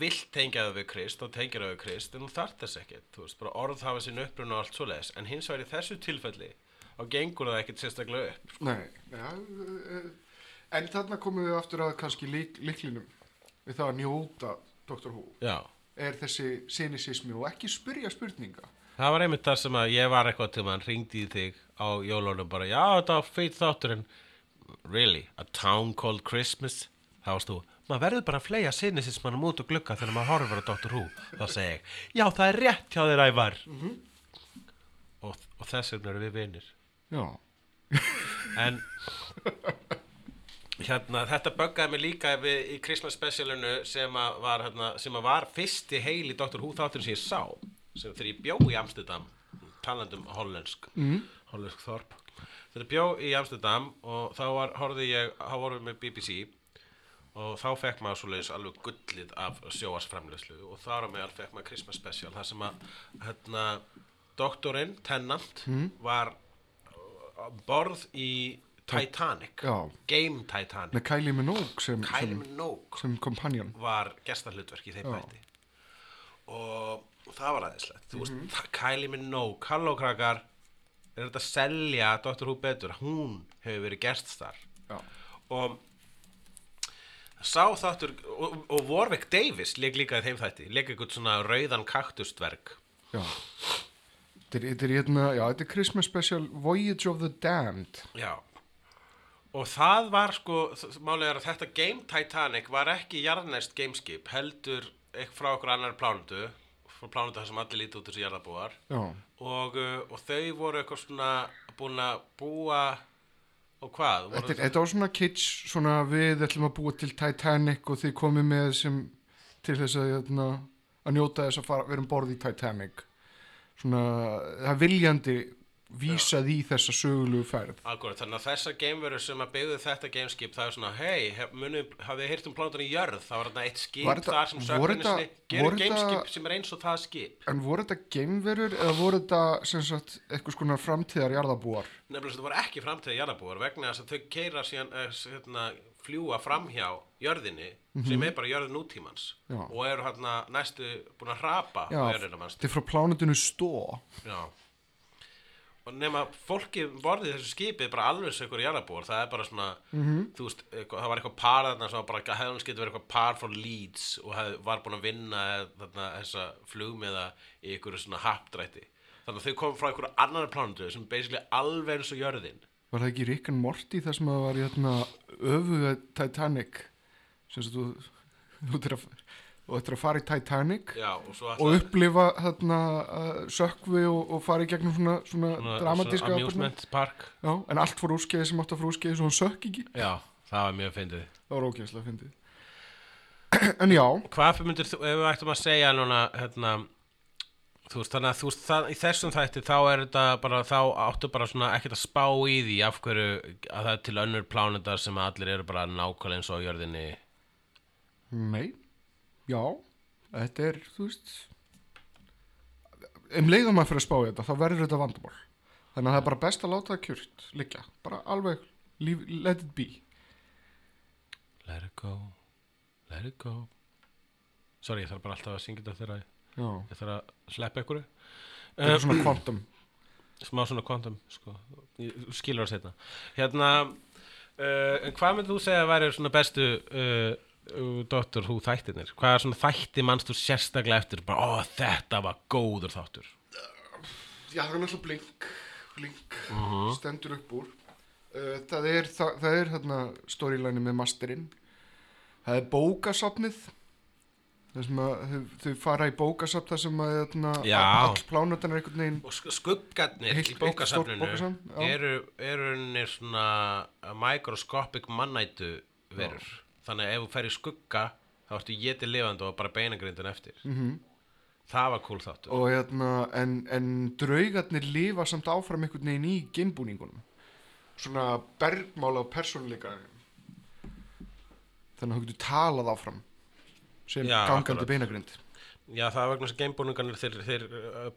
vilt tengja það við Krist, þá tengja það við Krist en þú þarft þess ekkert, þú veist, bara orð hafa sín uppruna og allt svoleiðis, en hins vegar í þessu tilfelli þá gengur það ekkert sérstaklega upp Nei, já, uh, en þarna komum við aftur að kannski lík, líklinum við það að njóta Dr. Who. Já, er þessi cynicismi og ekki spyrja spurninga. Það var einmitt það sem að ég var eitthvað til maður ringdi í þig á jólunum bara, já, þetta var feit þáttur en really, a town called Christmas? Þá varst þú, maður verður bara að fleia sinnisismannum út og glugga þegar maður horfir á Dr. Who þá segi ég, já, það er rétt hjá þér ævar og, og þess vegna erum við vinir Já, en hérna, þetta böggaði mig líka við, í Christmas specialinu sem að var, hérna, sem að var fyrsti heil í Dr. Who þáttur sem ég sá sem þegar ég bjó í Amsterdam talandum hollensk mm. hollensk þorp þegar ég bjó í Amsterdam og þá var, horfði ég þá vorum við með BBC og þá fekk maður svoleiðis alveg gullið af sjóasframleyslu og þar á meðal fekk maður Christmas special þar sem að hérna, doktorinn, Tennant var á borð í Titanic. Já. Game Titanic. Með Kylie Minogue sem, Kylie sem, Minogue. sem kompanjón. Var gestahlutverk í þeim bæti og það var aðeinslegt mm Kylie Minogue, halló krakkar. Er þetta að selja Dr. Who betur, hún hefur verið geststar Já, og sá þáttur og, og Warwick Davis leik líka í þeim þætti, leik eitthvað svona rauðan kaktustverk já. Þetta er, hérna, já, þetta er Christmas special Voyage of the Damned. Já. Og það var sko, málið er að þetta Game Titanic var ekki jarðnæst gameskip, heldur frá okkur annar plánutu, frá plánutu þar sem allir líti út þessi jarðabúar Já, og, uh, og þau voru eitthvað svona búin að búa og hvað? Þetta, þetta var svona kitsch svona við ætlum að búa til Titanic og þið komið með sem til þess að, hérna, að njóta þess að fara, vera um borð í Titanic svona, það viljandi vísað í þessa sögulegu ferð Akkurat, þannig að þessar geimverur sem að byggðu þetta gameskip, það er svona, hei, hef, muni, hafið þið heyrt um plánutunni jörð, það var þarna eitt skip Var þetta- þar sem voru sökkunni þetta- sinni, gerir voru þetta- gameskip sem er eins og það skip. En voru þetta geimverur eða voru þetta sem sagt eitthvað skona framtíðar jarðabúar? Nefnilega þetta var ekki framtíða jarðabúar vegna þess að þau keira síðan uh, hérna, fljúa framhjá jörðinni sem er bara jörð nútímans Mhm. Já. og eru hérna næstu búin að hrapa á jörðina manns. þetta er frá plánutinu Stó. Já. Og nema fólki borðið þessu skipið bara alveg sem ykkur jarðabúar, það er bara svona, Mhm. þú veist, það var eitthvað par þarna sem bara, hefði hans getur verið eitthvað par frá Leeds og hef, var búin að vinna þarna þessa flugmiða í ykkur svona hapdrætti. Þannig að þau kom frá ykkur annar plánutu sem basically alveg eins og jörðin. Var það ekki Rick and Morty þar sem það var hérna öfuga Titanic sem sagt þú þú ættir að, þú ættir að fara í Titanic Já, og og upplifa þarna uh, sökvi og, og fara í gegnum svona, svona, Svona- dramatíska amusement park. Já, en allt fór úrskeiði sem átt að fór úrskeiði svo hann sökk ekki. Já, það var mjög fyndið. Það var ógænslega fyndið. en já, Hvað myndir þú, ef við ættum að segja núna hérna, þú veist, þannig að þú veist, það, í þessum þætti þá er þetta bara, þá áttu bara svona ekkert að spá í því af hverju að það er til önnur plánetar sem allir eru bara nákvæmlega eins og jörðinni. Nei, já, þetta er, þú veist, um leiðum maður fyrir að spá í þetta, þá verður þetta vandamál. Þannig að það er bara best að láta það kjört, liggja, bara alveg, leave, let it be. Let it go, let it go Sorry, ég þarf bara alltaf að syngja þetta þegar ég þarf að sleppa ykkur þetta er svona quantum. smá svona kvantum sko. Skilur það setna hérna uh, hvað myndir þú segja að væri svona bestu uh, uh, Dr. Who þættirnir hvað er svona þætti mannst þú sérstaklega eftir bara, ó þetta var góður þáttur Já, það er náttúrulega blink, blink, Mhm. stendur upp úr. Uh, það er, það, það er hérna storyline með masterinn. Það er bókasafnið. Það sem að þau, þau fara í bókasafn þar sem að hérna, all plánutan er einhvern veginn og sk- skuggarnir í bókasafninu eru, eru svona microscopic mannætu verur þannig að ef þú fer í skugga þá ertu getið lifandi og bara beinagrindin eftir. Mm það var cool þáttur. Og hérna en, en draugarnir lifa samt áfram einhvern veginn í gimbúningunum svona bergmála og persónuleika þannig að þú getur talað áfram sem Já, gangandi akkurat. beinagrind. Já, það er vegna þess að geimbúningarnir þeir, þeir uh,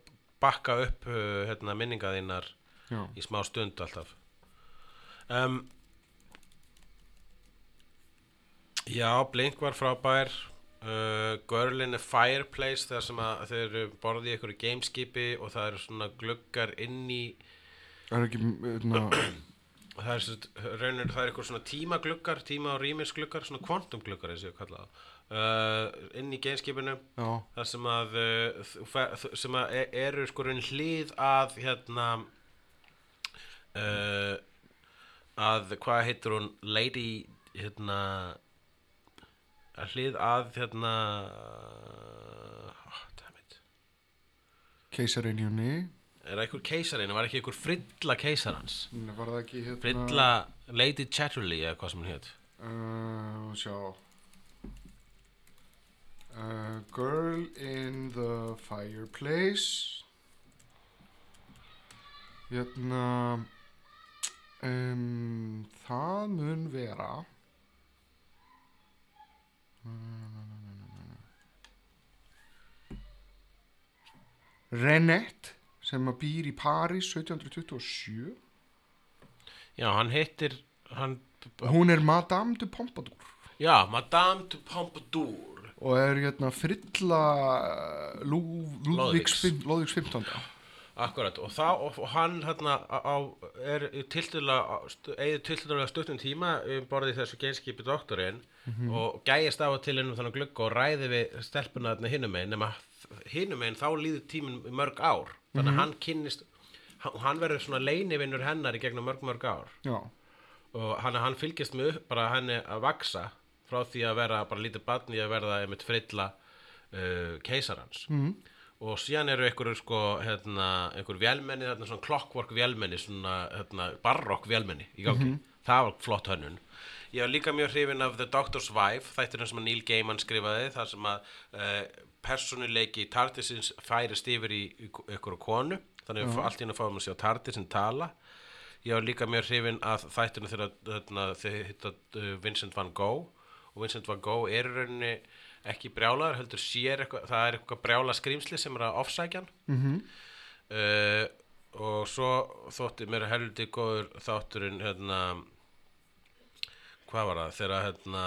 bakka upp uh, hérna, minninga þínar já, í smá stund alltaf. Um, Já, Blink var frábær. Uh, Girl in a Fireplace þar sem að þeir eru borðið í einhverju gameskipi og það eru svona gluggar inn í það er ekki hérna, það er, raunir, það er eitthvað svona tímagluggar tíma og rýmisgluggar, svona kvantumgluggar eins og ég kalla það. Uh, inn í gameskipinu. Það sem að, uh, sem að e- eru sko raun hlið að hérna uh, að hvað heitir hún? Lady hérna að hlið að hérna oh, dammit keisareinjunni er það einhver keisarinn, var ekki einhver frilla keisarans var það ekki hérna frilla Lady Chatterley eða hvað sem hún hétt uh, sjá. Uh, girl in the fireplace. Hérna um, það mun vera Renette sem að býr í París 1727 já, hann heitir hann, hún er Madame de Pompadour já, Madame de Pompadour og er hérna frilla Lú- Lúðvíks Lóðvíks. fimm- Lóðvíks 15. Akkurat, og, það, og, og hann hérna á, er tildulega eigið tildulega stuttum tíma um borðið þessu geinskipi doktorinn og gæjast af og til innum þannig glugga og ræði við stelpuna þarna hinum einn nema hinum einn þá líður tíminn í mörg ár. Þannig að hann kynnist hann, hann verður svona leinivinnur hennar í gegnum mörg mörg ár. Já, og hann, hann fylgist með upp bara henni að vaksa frá því að vera bara lítið barn í að verða einmitt frilla uh, keisarans. Mhm. og síðan eru einhverju sko hérna, einhver vélmenni, þarna svona clockwork vélmenni svona hérna, barokk vélmenni í gangi, það var flott hönnun ég var líka mjög hrifin af The Doctor's Wife þættirinn sem Neil Gaiman skrifaði þar sem að uh, personuleiki Tardisins færist yfir í, í einhverju konu. Þannig að allt í henni fáum að sjá Tardisin tala. Ég var líka mjög hrifin að þættinu þegar þarna, þeir hitta uh, Vincent van Gogh. Og Vincent van Gogh er rauninni ekki brjálaður, heldur sér eitthvað, það er eitthvað brjála skrýmsli sem er að ofsækjan mhm, uh, og svo þótti mér heldur góður þátturinn hérna hvað var það, þegar hérna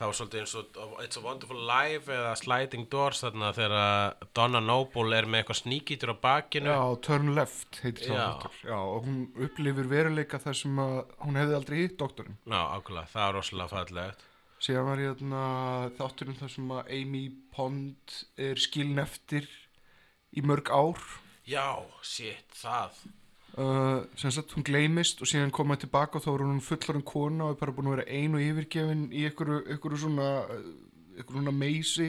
það var svolítið eins og It's a Wonderful Life eða Sliding Doors þarna þegar Donna Noble er með eitthvað sníkítur á bakinu já, Turn Left heitir það Já. og hún upplifir veruleika þar sem að hún hefði aldrei hitt doktorinn. Já, ákveðlega, það er rosalega fallegt Síðan var hérna þátturinn þar sem að Amy Pond er skilin eftir í mörg ár. Já, shit, það Uh, sem sagt hún gleymist og síðan komaði tilbaka og þá er hún fullorinn kona og er bara búin að vera ein og yfirgefin í einhverju, einhverju svona einhverju svona meysi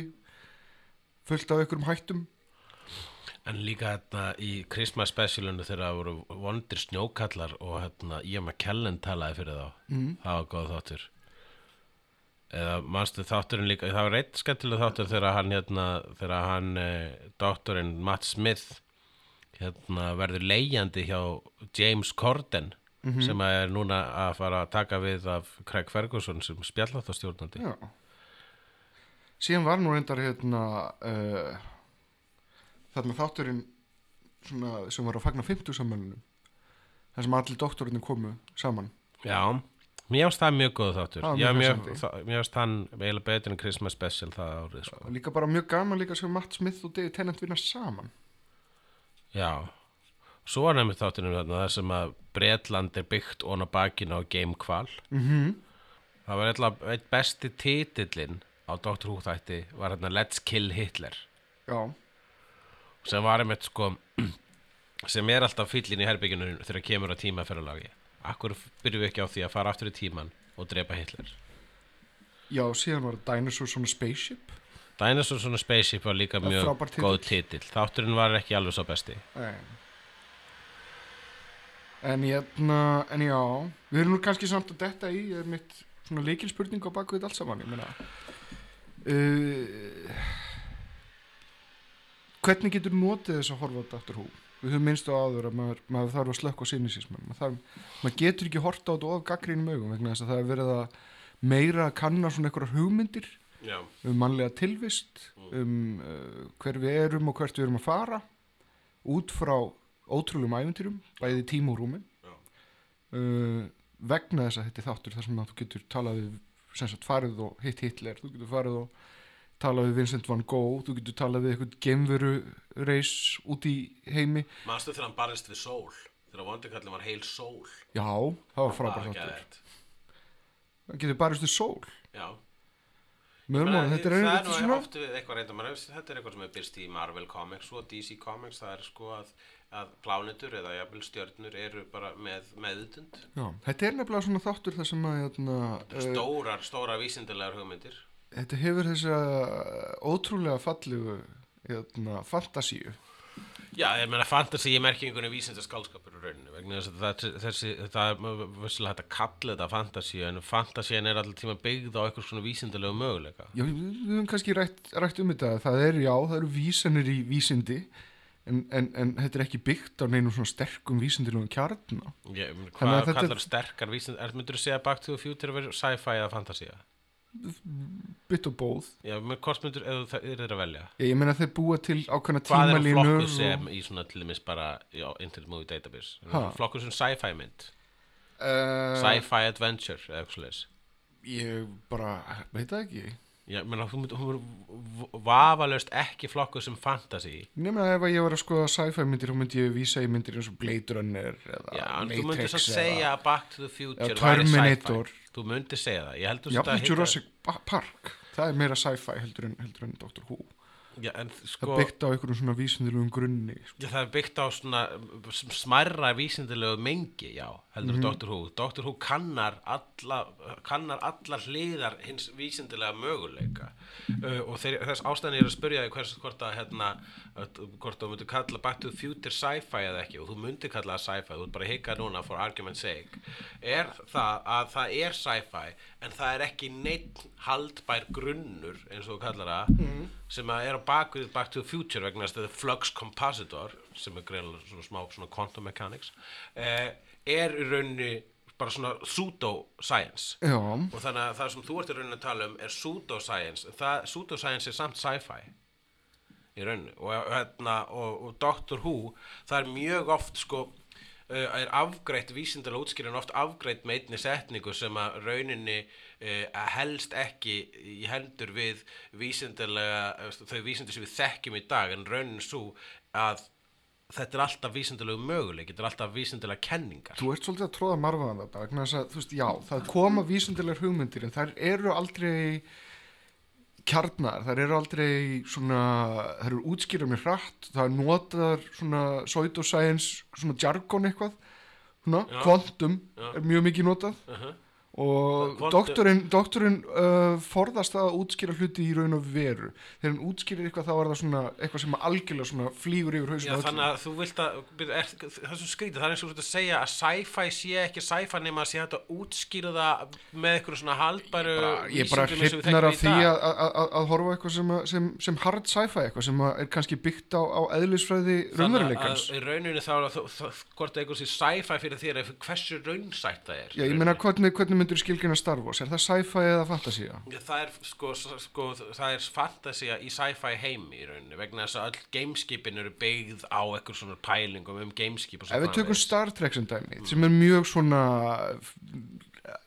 fullt af einhverjum hættum. En líka hérna í Christmas specialinu þegar það voru vondir snjókallar og hérna Ian McKellen talaði fyrir þá. Mm. það var góð þáttur. Eða manstu þátturinn líka það var reitt skemmtilega þáttur þegar hann hérna, þegar hann eh, doktorinn Matt Smith hérna verður leigjandi hjá James Corden sem er núna að fara að taka við af Craig Ferguson sem spjallátastjórnandi Já. Síðan var nú reyndar hérna uh, þarna þátturinn svona, sem var að fagna 50 sammælunum þar sem allir doktorinn komu saman. Já, mér ást það mjög góð þáttur. Mjög mér, ást hann eiginlega betur en Christmas Special það árið sko. líka bara mjög gaman líka sem Matt Smith og David Tennant vinna saman Já, svo var nefnir þátturinn þarna þar sem að Bretland er byggt ón á bakinu á Game Kval mm Það var eitthvað eitt besti titillinn á Dr. Who þætti var hérna Let's Kill Hitler. Já, sem var einmitt sko sem er alltaf fyllin í herbygginu þegar kemur á tímaferðalagi Akkur byrjum við ekki á því að fara aftur í tíman og drepa Hitler? Já, síðan var Dinosaur svona spaceship Dinosaur svona Spaceship var líka mjög góð titill Þátturinn var ekki alveg svo besti Nei. En hérna, en já, við erum nú kannski samt að detta í, mitt svona leikilspurning á þetta allt saman, uh, hvernig getur notið þess að horfa á Dr. Who? Við höfum minnst á áður að maður, maður þarf að slökka á sinnisísmann, maður, maður getur ekki horta á þetta of gaggrínum augum vegna þess að það er verið að meira að kanna svona einhverjar hugmyndir Já, um mannlega tilvist um uh, hver við erum og hvert við erum að fara út frá ótrúlum æventýrum bæði tíma og rúmi. Uh, vegna þess að þetta er þáttur þar sem þú getur talað við sem sagt farið og hitt Hitler þú getur farið og talað við Vincent van Gogh þú getur talað við eitthvað gemveru reis út í heimi. Manstu þegar hann barist við sól? Þegar vondikallin var heil sól? Já, það var frábært þáttur. það getur barist við sól. Já, Meina, þetta er er einhvern nú svona oft við eitthvað reynda maður, þetta er eitthvað sem er byrst í Marvel Comics og DC Comics, það er sko að, að plánetur eða jafnvel stjörnur eru bara með meðutund já, þetta er nefnilega svona þáttur þar sem að hérna, uh, stórar, stórar vísindilegar hugmyndir. þetta hefur þessa ótrúlega fallegu hérna, fantasíu. Já, ég meina fantasy er merkingunni vísindaskálskapur í rauninu vegna þess að það, þessi, það er vissilega hægt að kalla þetta fantasy en fantasíin er alltaf tíma byggð á eitthvað svona vísindalegu möguleika já, við, höfum kannski rætt, rætt um þetta það er, já, það eru vísanir í vísindi en, en, en þetta er ekki byggt á neinum svona sterkum meina, Þannig Hvað að kallar sterkar vísind er myndur þú segja Back to the Future að sci-fi eða fantasía? Bytt og bóð Já, með hvort myndur, ef það er þeir að velja? Ég, meina þeir búa til ákveðna Hvað er flokkur og- sem í svona til dæmis bara já, Internet Movie Database? Flokkur sem sci-fi mynd? Uh, Sci-fi adventure eða eitthvað svoleiðis. ég bara, veit það ekki. Já, menna, hún myndur vafalaust ekki flokkur sem fantasy. Ef að ég var að skoða sci-fi myndir þá myndi ég vísa í myndir eins og Blade Runner eða Já, en þú myndir Matrix svo eða- segja að Back to the Future eða Terminator. sci-fi Þú myndir segja það, ég heldur Já, Jurassic Pa- Park Það er meira sci-fi heldur en, heldur en Dr. Who Já, en Það sko er byggt á einhverjum svona vísindilegum grunni sko. Já, það er byggt á svona s- smærra vísindilegu mengi, já, heldur mm Dr. Who. Dr. Who kannar, alla, kannar allar hliðar hins vísindilega möguleika uh, og þeir, þess ástæðan ég er að spyrja því hvers, hvort að hérna, að- hvort þú myndir kalla Back to the Future sci-fi eða ekki og þú myndir kalla það sci-fi, þú ert bara að hika núna for argument's sake, er það að það er sci-fi en það er ekki neitt haldbær grunnur eins og þú kallar það Mhm. sem að er á bakvið Back to the Future vegna þess að þetta flux compositor sem er greiðlega svona smá svona quantum mechanics eh, er í rauninni bara svona pseudo-science. Já, og þannig að það sem þú ert í rauninni að tala um er pseudo-science. Pseudo-science er samt sci-fi í rauninni. Og, hérna, og, og Doctor Who það er mjög oft sko uh, er afgreitt vísindalega útskýrin oft afgreitt með einni setningu sem að rauninni uh, helst ekki í hendur við vísindalega uh, þau vísindi sem við þekkjum í dag en raunin svo að þetta er alltaf vísindalegu möguleik þetta er alltaf vísindalega kenningar þú ert svolítið að tróða marfaðan þetta vegna þess að, þú veist, já, það koma vísindilegar hugmyndir en þær eru aldrei kjarnar, þær eru aldrei svona, þær eru útskýrað mér hratt, það er notaðar svona pseudoscience, svona jargon eitthvað svona, Já. er mjög mikið notað uh -huh. Og doktorinn, doktorinn uh, forðast það að útskýra hluti í raun og veru. Þegar hann útskýrir eitthvað þá er það svona eitthvað sem algjörlega svona flýgur yfir Já, hausinu þannig að þú vilt að, er, það er svo skrítið, það er eins og þú ert að segja að sci-fi sé ekki sci-fi nema að sé hægt að útskýra það með eitthvað svona haldbæru ég er bara þekkjum af því að, að, að, að horfa eitthvað sem, sem, sem hard sci-fi eitthvað sem er kannski byggt á, á eðlisfræði raunveruleikans Þannig að rauninu þá ef myndur skilgjuna Star Wars er það sci-fi eða fantasía? Já, Það er, sko, sko, það er fantasía í sci-fi heimi í rauninni vegna þess að öll gameskipin eru byggð á eitthvað svona pælingum um gameskip og Ef svo við tökum. Star Trek sem dæmi sem er mjög svona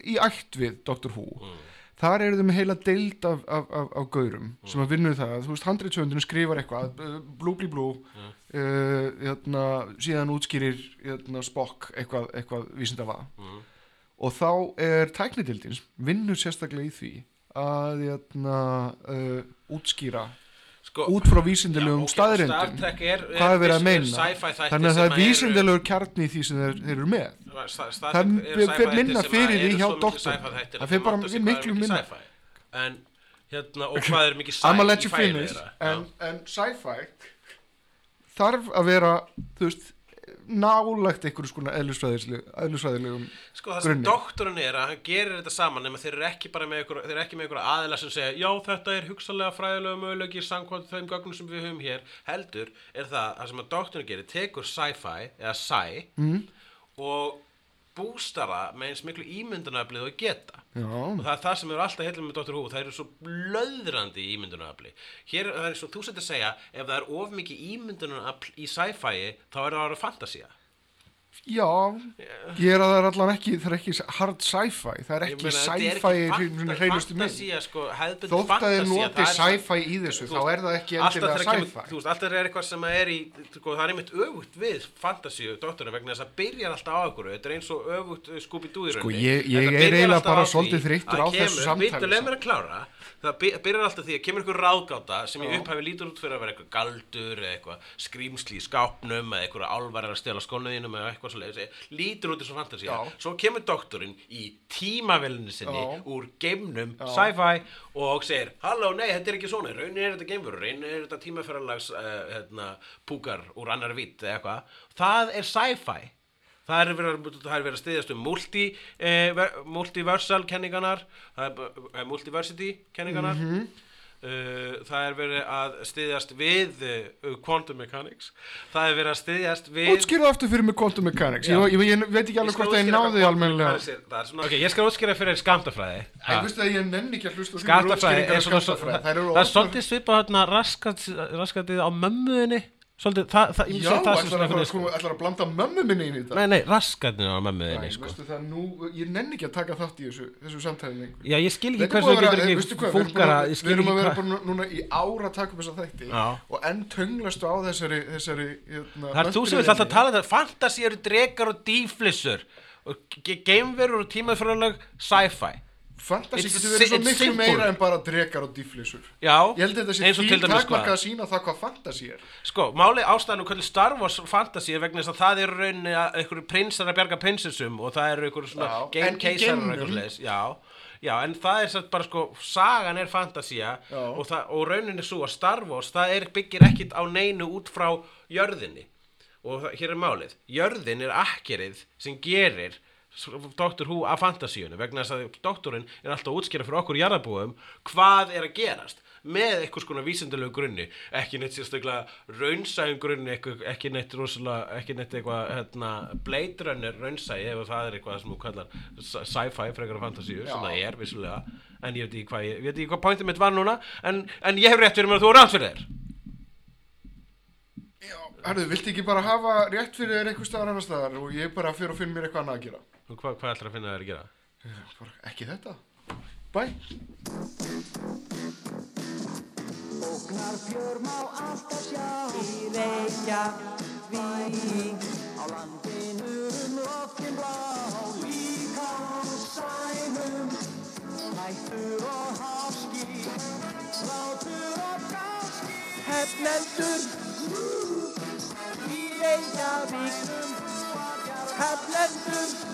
í ætt við Doctor Who Mm. þar eru þau með heila deild af, af, af, af gaurum sem að vinna það þú veist, handriðsöndinu skrifar eitthvað uh, blú blú Mm. uh, hérna, síðan útskýrir hérna, Spock eitthvað, eitthvað vísindafa Mm. Og þá er tæknidildins vinnur sérstaklega í því að hérna, uh, útskýra sko, út frá vísindilegum ok, Star staðrindum hvað er verið að meina. sci-fi þannig að það er vísindilegur kjarni í því sem þeir, þeir eru með. Star- Það sci-fi minna fyrir eru hjá sci-fi þættir Það þeim bara miklu minna. sci-fi. en hérna og hvað er mikið I'm gonna let sci you í færi finish. þeirra? En, en sci-fi þarf að vera þú veist nálægt einhverju skona eðlisfræðilegum sko það sem doktorinn er að hann gerir þetta saman nema þeir eru ekki bara með ykkur, þeir eru ekki með ykkur aðila sem segja já þetta er hugsalega fræðilega möguleiki samkvæmt þeim gögnum sem við höfum hér. Heldur er það að sem að doktorinn gerir tekur sci-fi eða sci mm, og bústar það með eins miklu ímyndunaflið og geta já, og það er það sem er alltaf heilum með Dr. Who það eru svo blöðrandi ímyndunarafli. Hér er svo þú sett að segja ef það er of mikið ímyndunarafl í sci-fi þá er það að vera fantasía já ég er að það er allan ekki það er ekki hard sci-fi það er ekki sci-fi hreinustu mynd. sko, þótt að fantasía, noti það sci-fi í þessu þú þá veist, er það ekki endilega sci-fi. þú veist, alltaf er eitthvað sem er í sko, það er einmitt öfugt við fantasíu doktorinn vegna þess að byrjar alltaf á okkur þetta er eins og öfugt Scooby-Doo í Sko, rauninni. ég- ég er eiginlega bara svolítið þreyttur að á þessu Bíddu, leið mér að klára. Það by- byrjar alltaf því að kemur einhver ráðgáta sem í Já. upphafi lítur út fyrir að vera eitthvað galdur eða eitthvað skrýmsli í skápnum eða eitthvað álvar að stela skónuðinum eða eitthvað svo lítur út eins og fantasía Já. svo kemur doktorinn í tímavelinu sinni Já. úr geimnum sci-fi og segir halló, nei, þetta er ekki svona, raunin er þetta geimfur raunin er þetta tímaferðarlags uh, hérna, púkar úr annar vitt eða eitthvað það er sci-fi það er verið, það er verið að styðjast um multi, eh, ver- multiversal kenningarnar eh, multiversity kenningarnar Mhm. Uh, það er verið að styðjast við uh, quantum mechanics. Það er verið að styðjast við útskýrðu aftur fyrir mig quantum mechanics. Ég, ég, ég veit ekki alveg hvort að ég útskýra náði hvað quantum almennilega. mechanics er. Það er svona- ok, ég skal útskýra fyrir skamtafræði Ég veist að ég nenni ekki að hlusta er skammtafræði. það, það er svolítið svipað hérna raskat, raskatið á mömmuðinni svolítið, það, það, ég Já, sé það sem ætlar svona að, fara, fyrir sko, ætlar að blanda mömmu minni inn í þetta? Nei, nei, raskatið á Æ, mömmuðinni sko. veistu það nú, ég nenni ekki að taka þátt í þessu, þessu samtæðin lengur Já, ég skil ekki er hversu þú að vera- getur eh, veistu ekki hvað, við erum að- Ég skil að ekki vera bara núna í ára að taka upp þessa þætti Já. og enn tönglastu á þessari, þessari hérna, Það er þú sem vilt alltaf tala um þetta Fantasí eru drekar og dýflissur. Og ge- geimverur og tímaðfröðuleg sci-fi Fantasy getur verið svo miklu simple. meira en bara drekar og difflissur Já, Ég held að þetta sé dæmis takmarka að sína það hvað fantasy er. Sko, máli ástæðan og hvernig Star Wars fantasy er vegna þess að það eru rauninni að einhverju prinsar að bjarga prinsessum og það eru einhverju svona Já, game en í keisarar og eitthvað slags Já, já, en það er satt bara sko, sagan er fantasía og, og rauninni svo að Star Wars það er, byggir ekkit á neinu út frá jörðinni. Og það, hér er málið, jörðin er akkerið sem gerir Dr. Who af fantasíunum vegna þess að doktorinn er alltaf að útskýra fyrir okkur jarðabúum hvað er að gerast með einhvers konar vísindilegu grunni ekki neitt sérstaklega raunsæðum grunni ekki, neitt rosalega ekki neitt eitthvað hérna, Blade Runner raunsæði ef það er eitthvað sem þú kallar sci- sci-fi frekar af fantasíu sem Já. það er vissulega en ég veit ekki hvað, ég, veit ekki hvað pointið mitt var núna en, en ég hef rétt fyrir mér að þú er rátt fyrir þér Já, herðu, viltu ekki bara hafa rétt fyrir þér einhver staðar annar staðar og ég bara fyrir að finna mér eitthvað annað að gera Og hvað, hvað ætlar að finna þér að gera? bara, Ekki þetta. Bye Óknar fjör má alltaf sjá. Í Reykjavík. Á landinu um loftin blá. Líka á sænum. Hættur og háski. Látur og gáski. Hefnendur Í Reykjavík. Hefnendur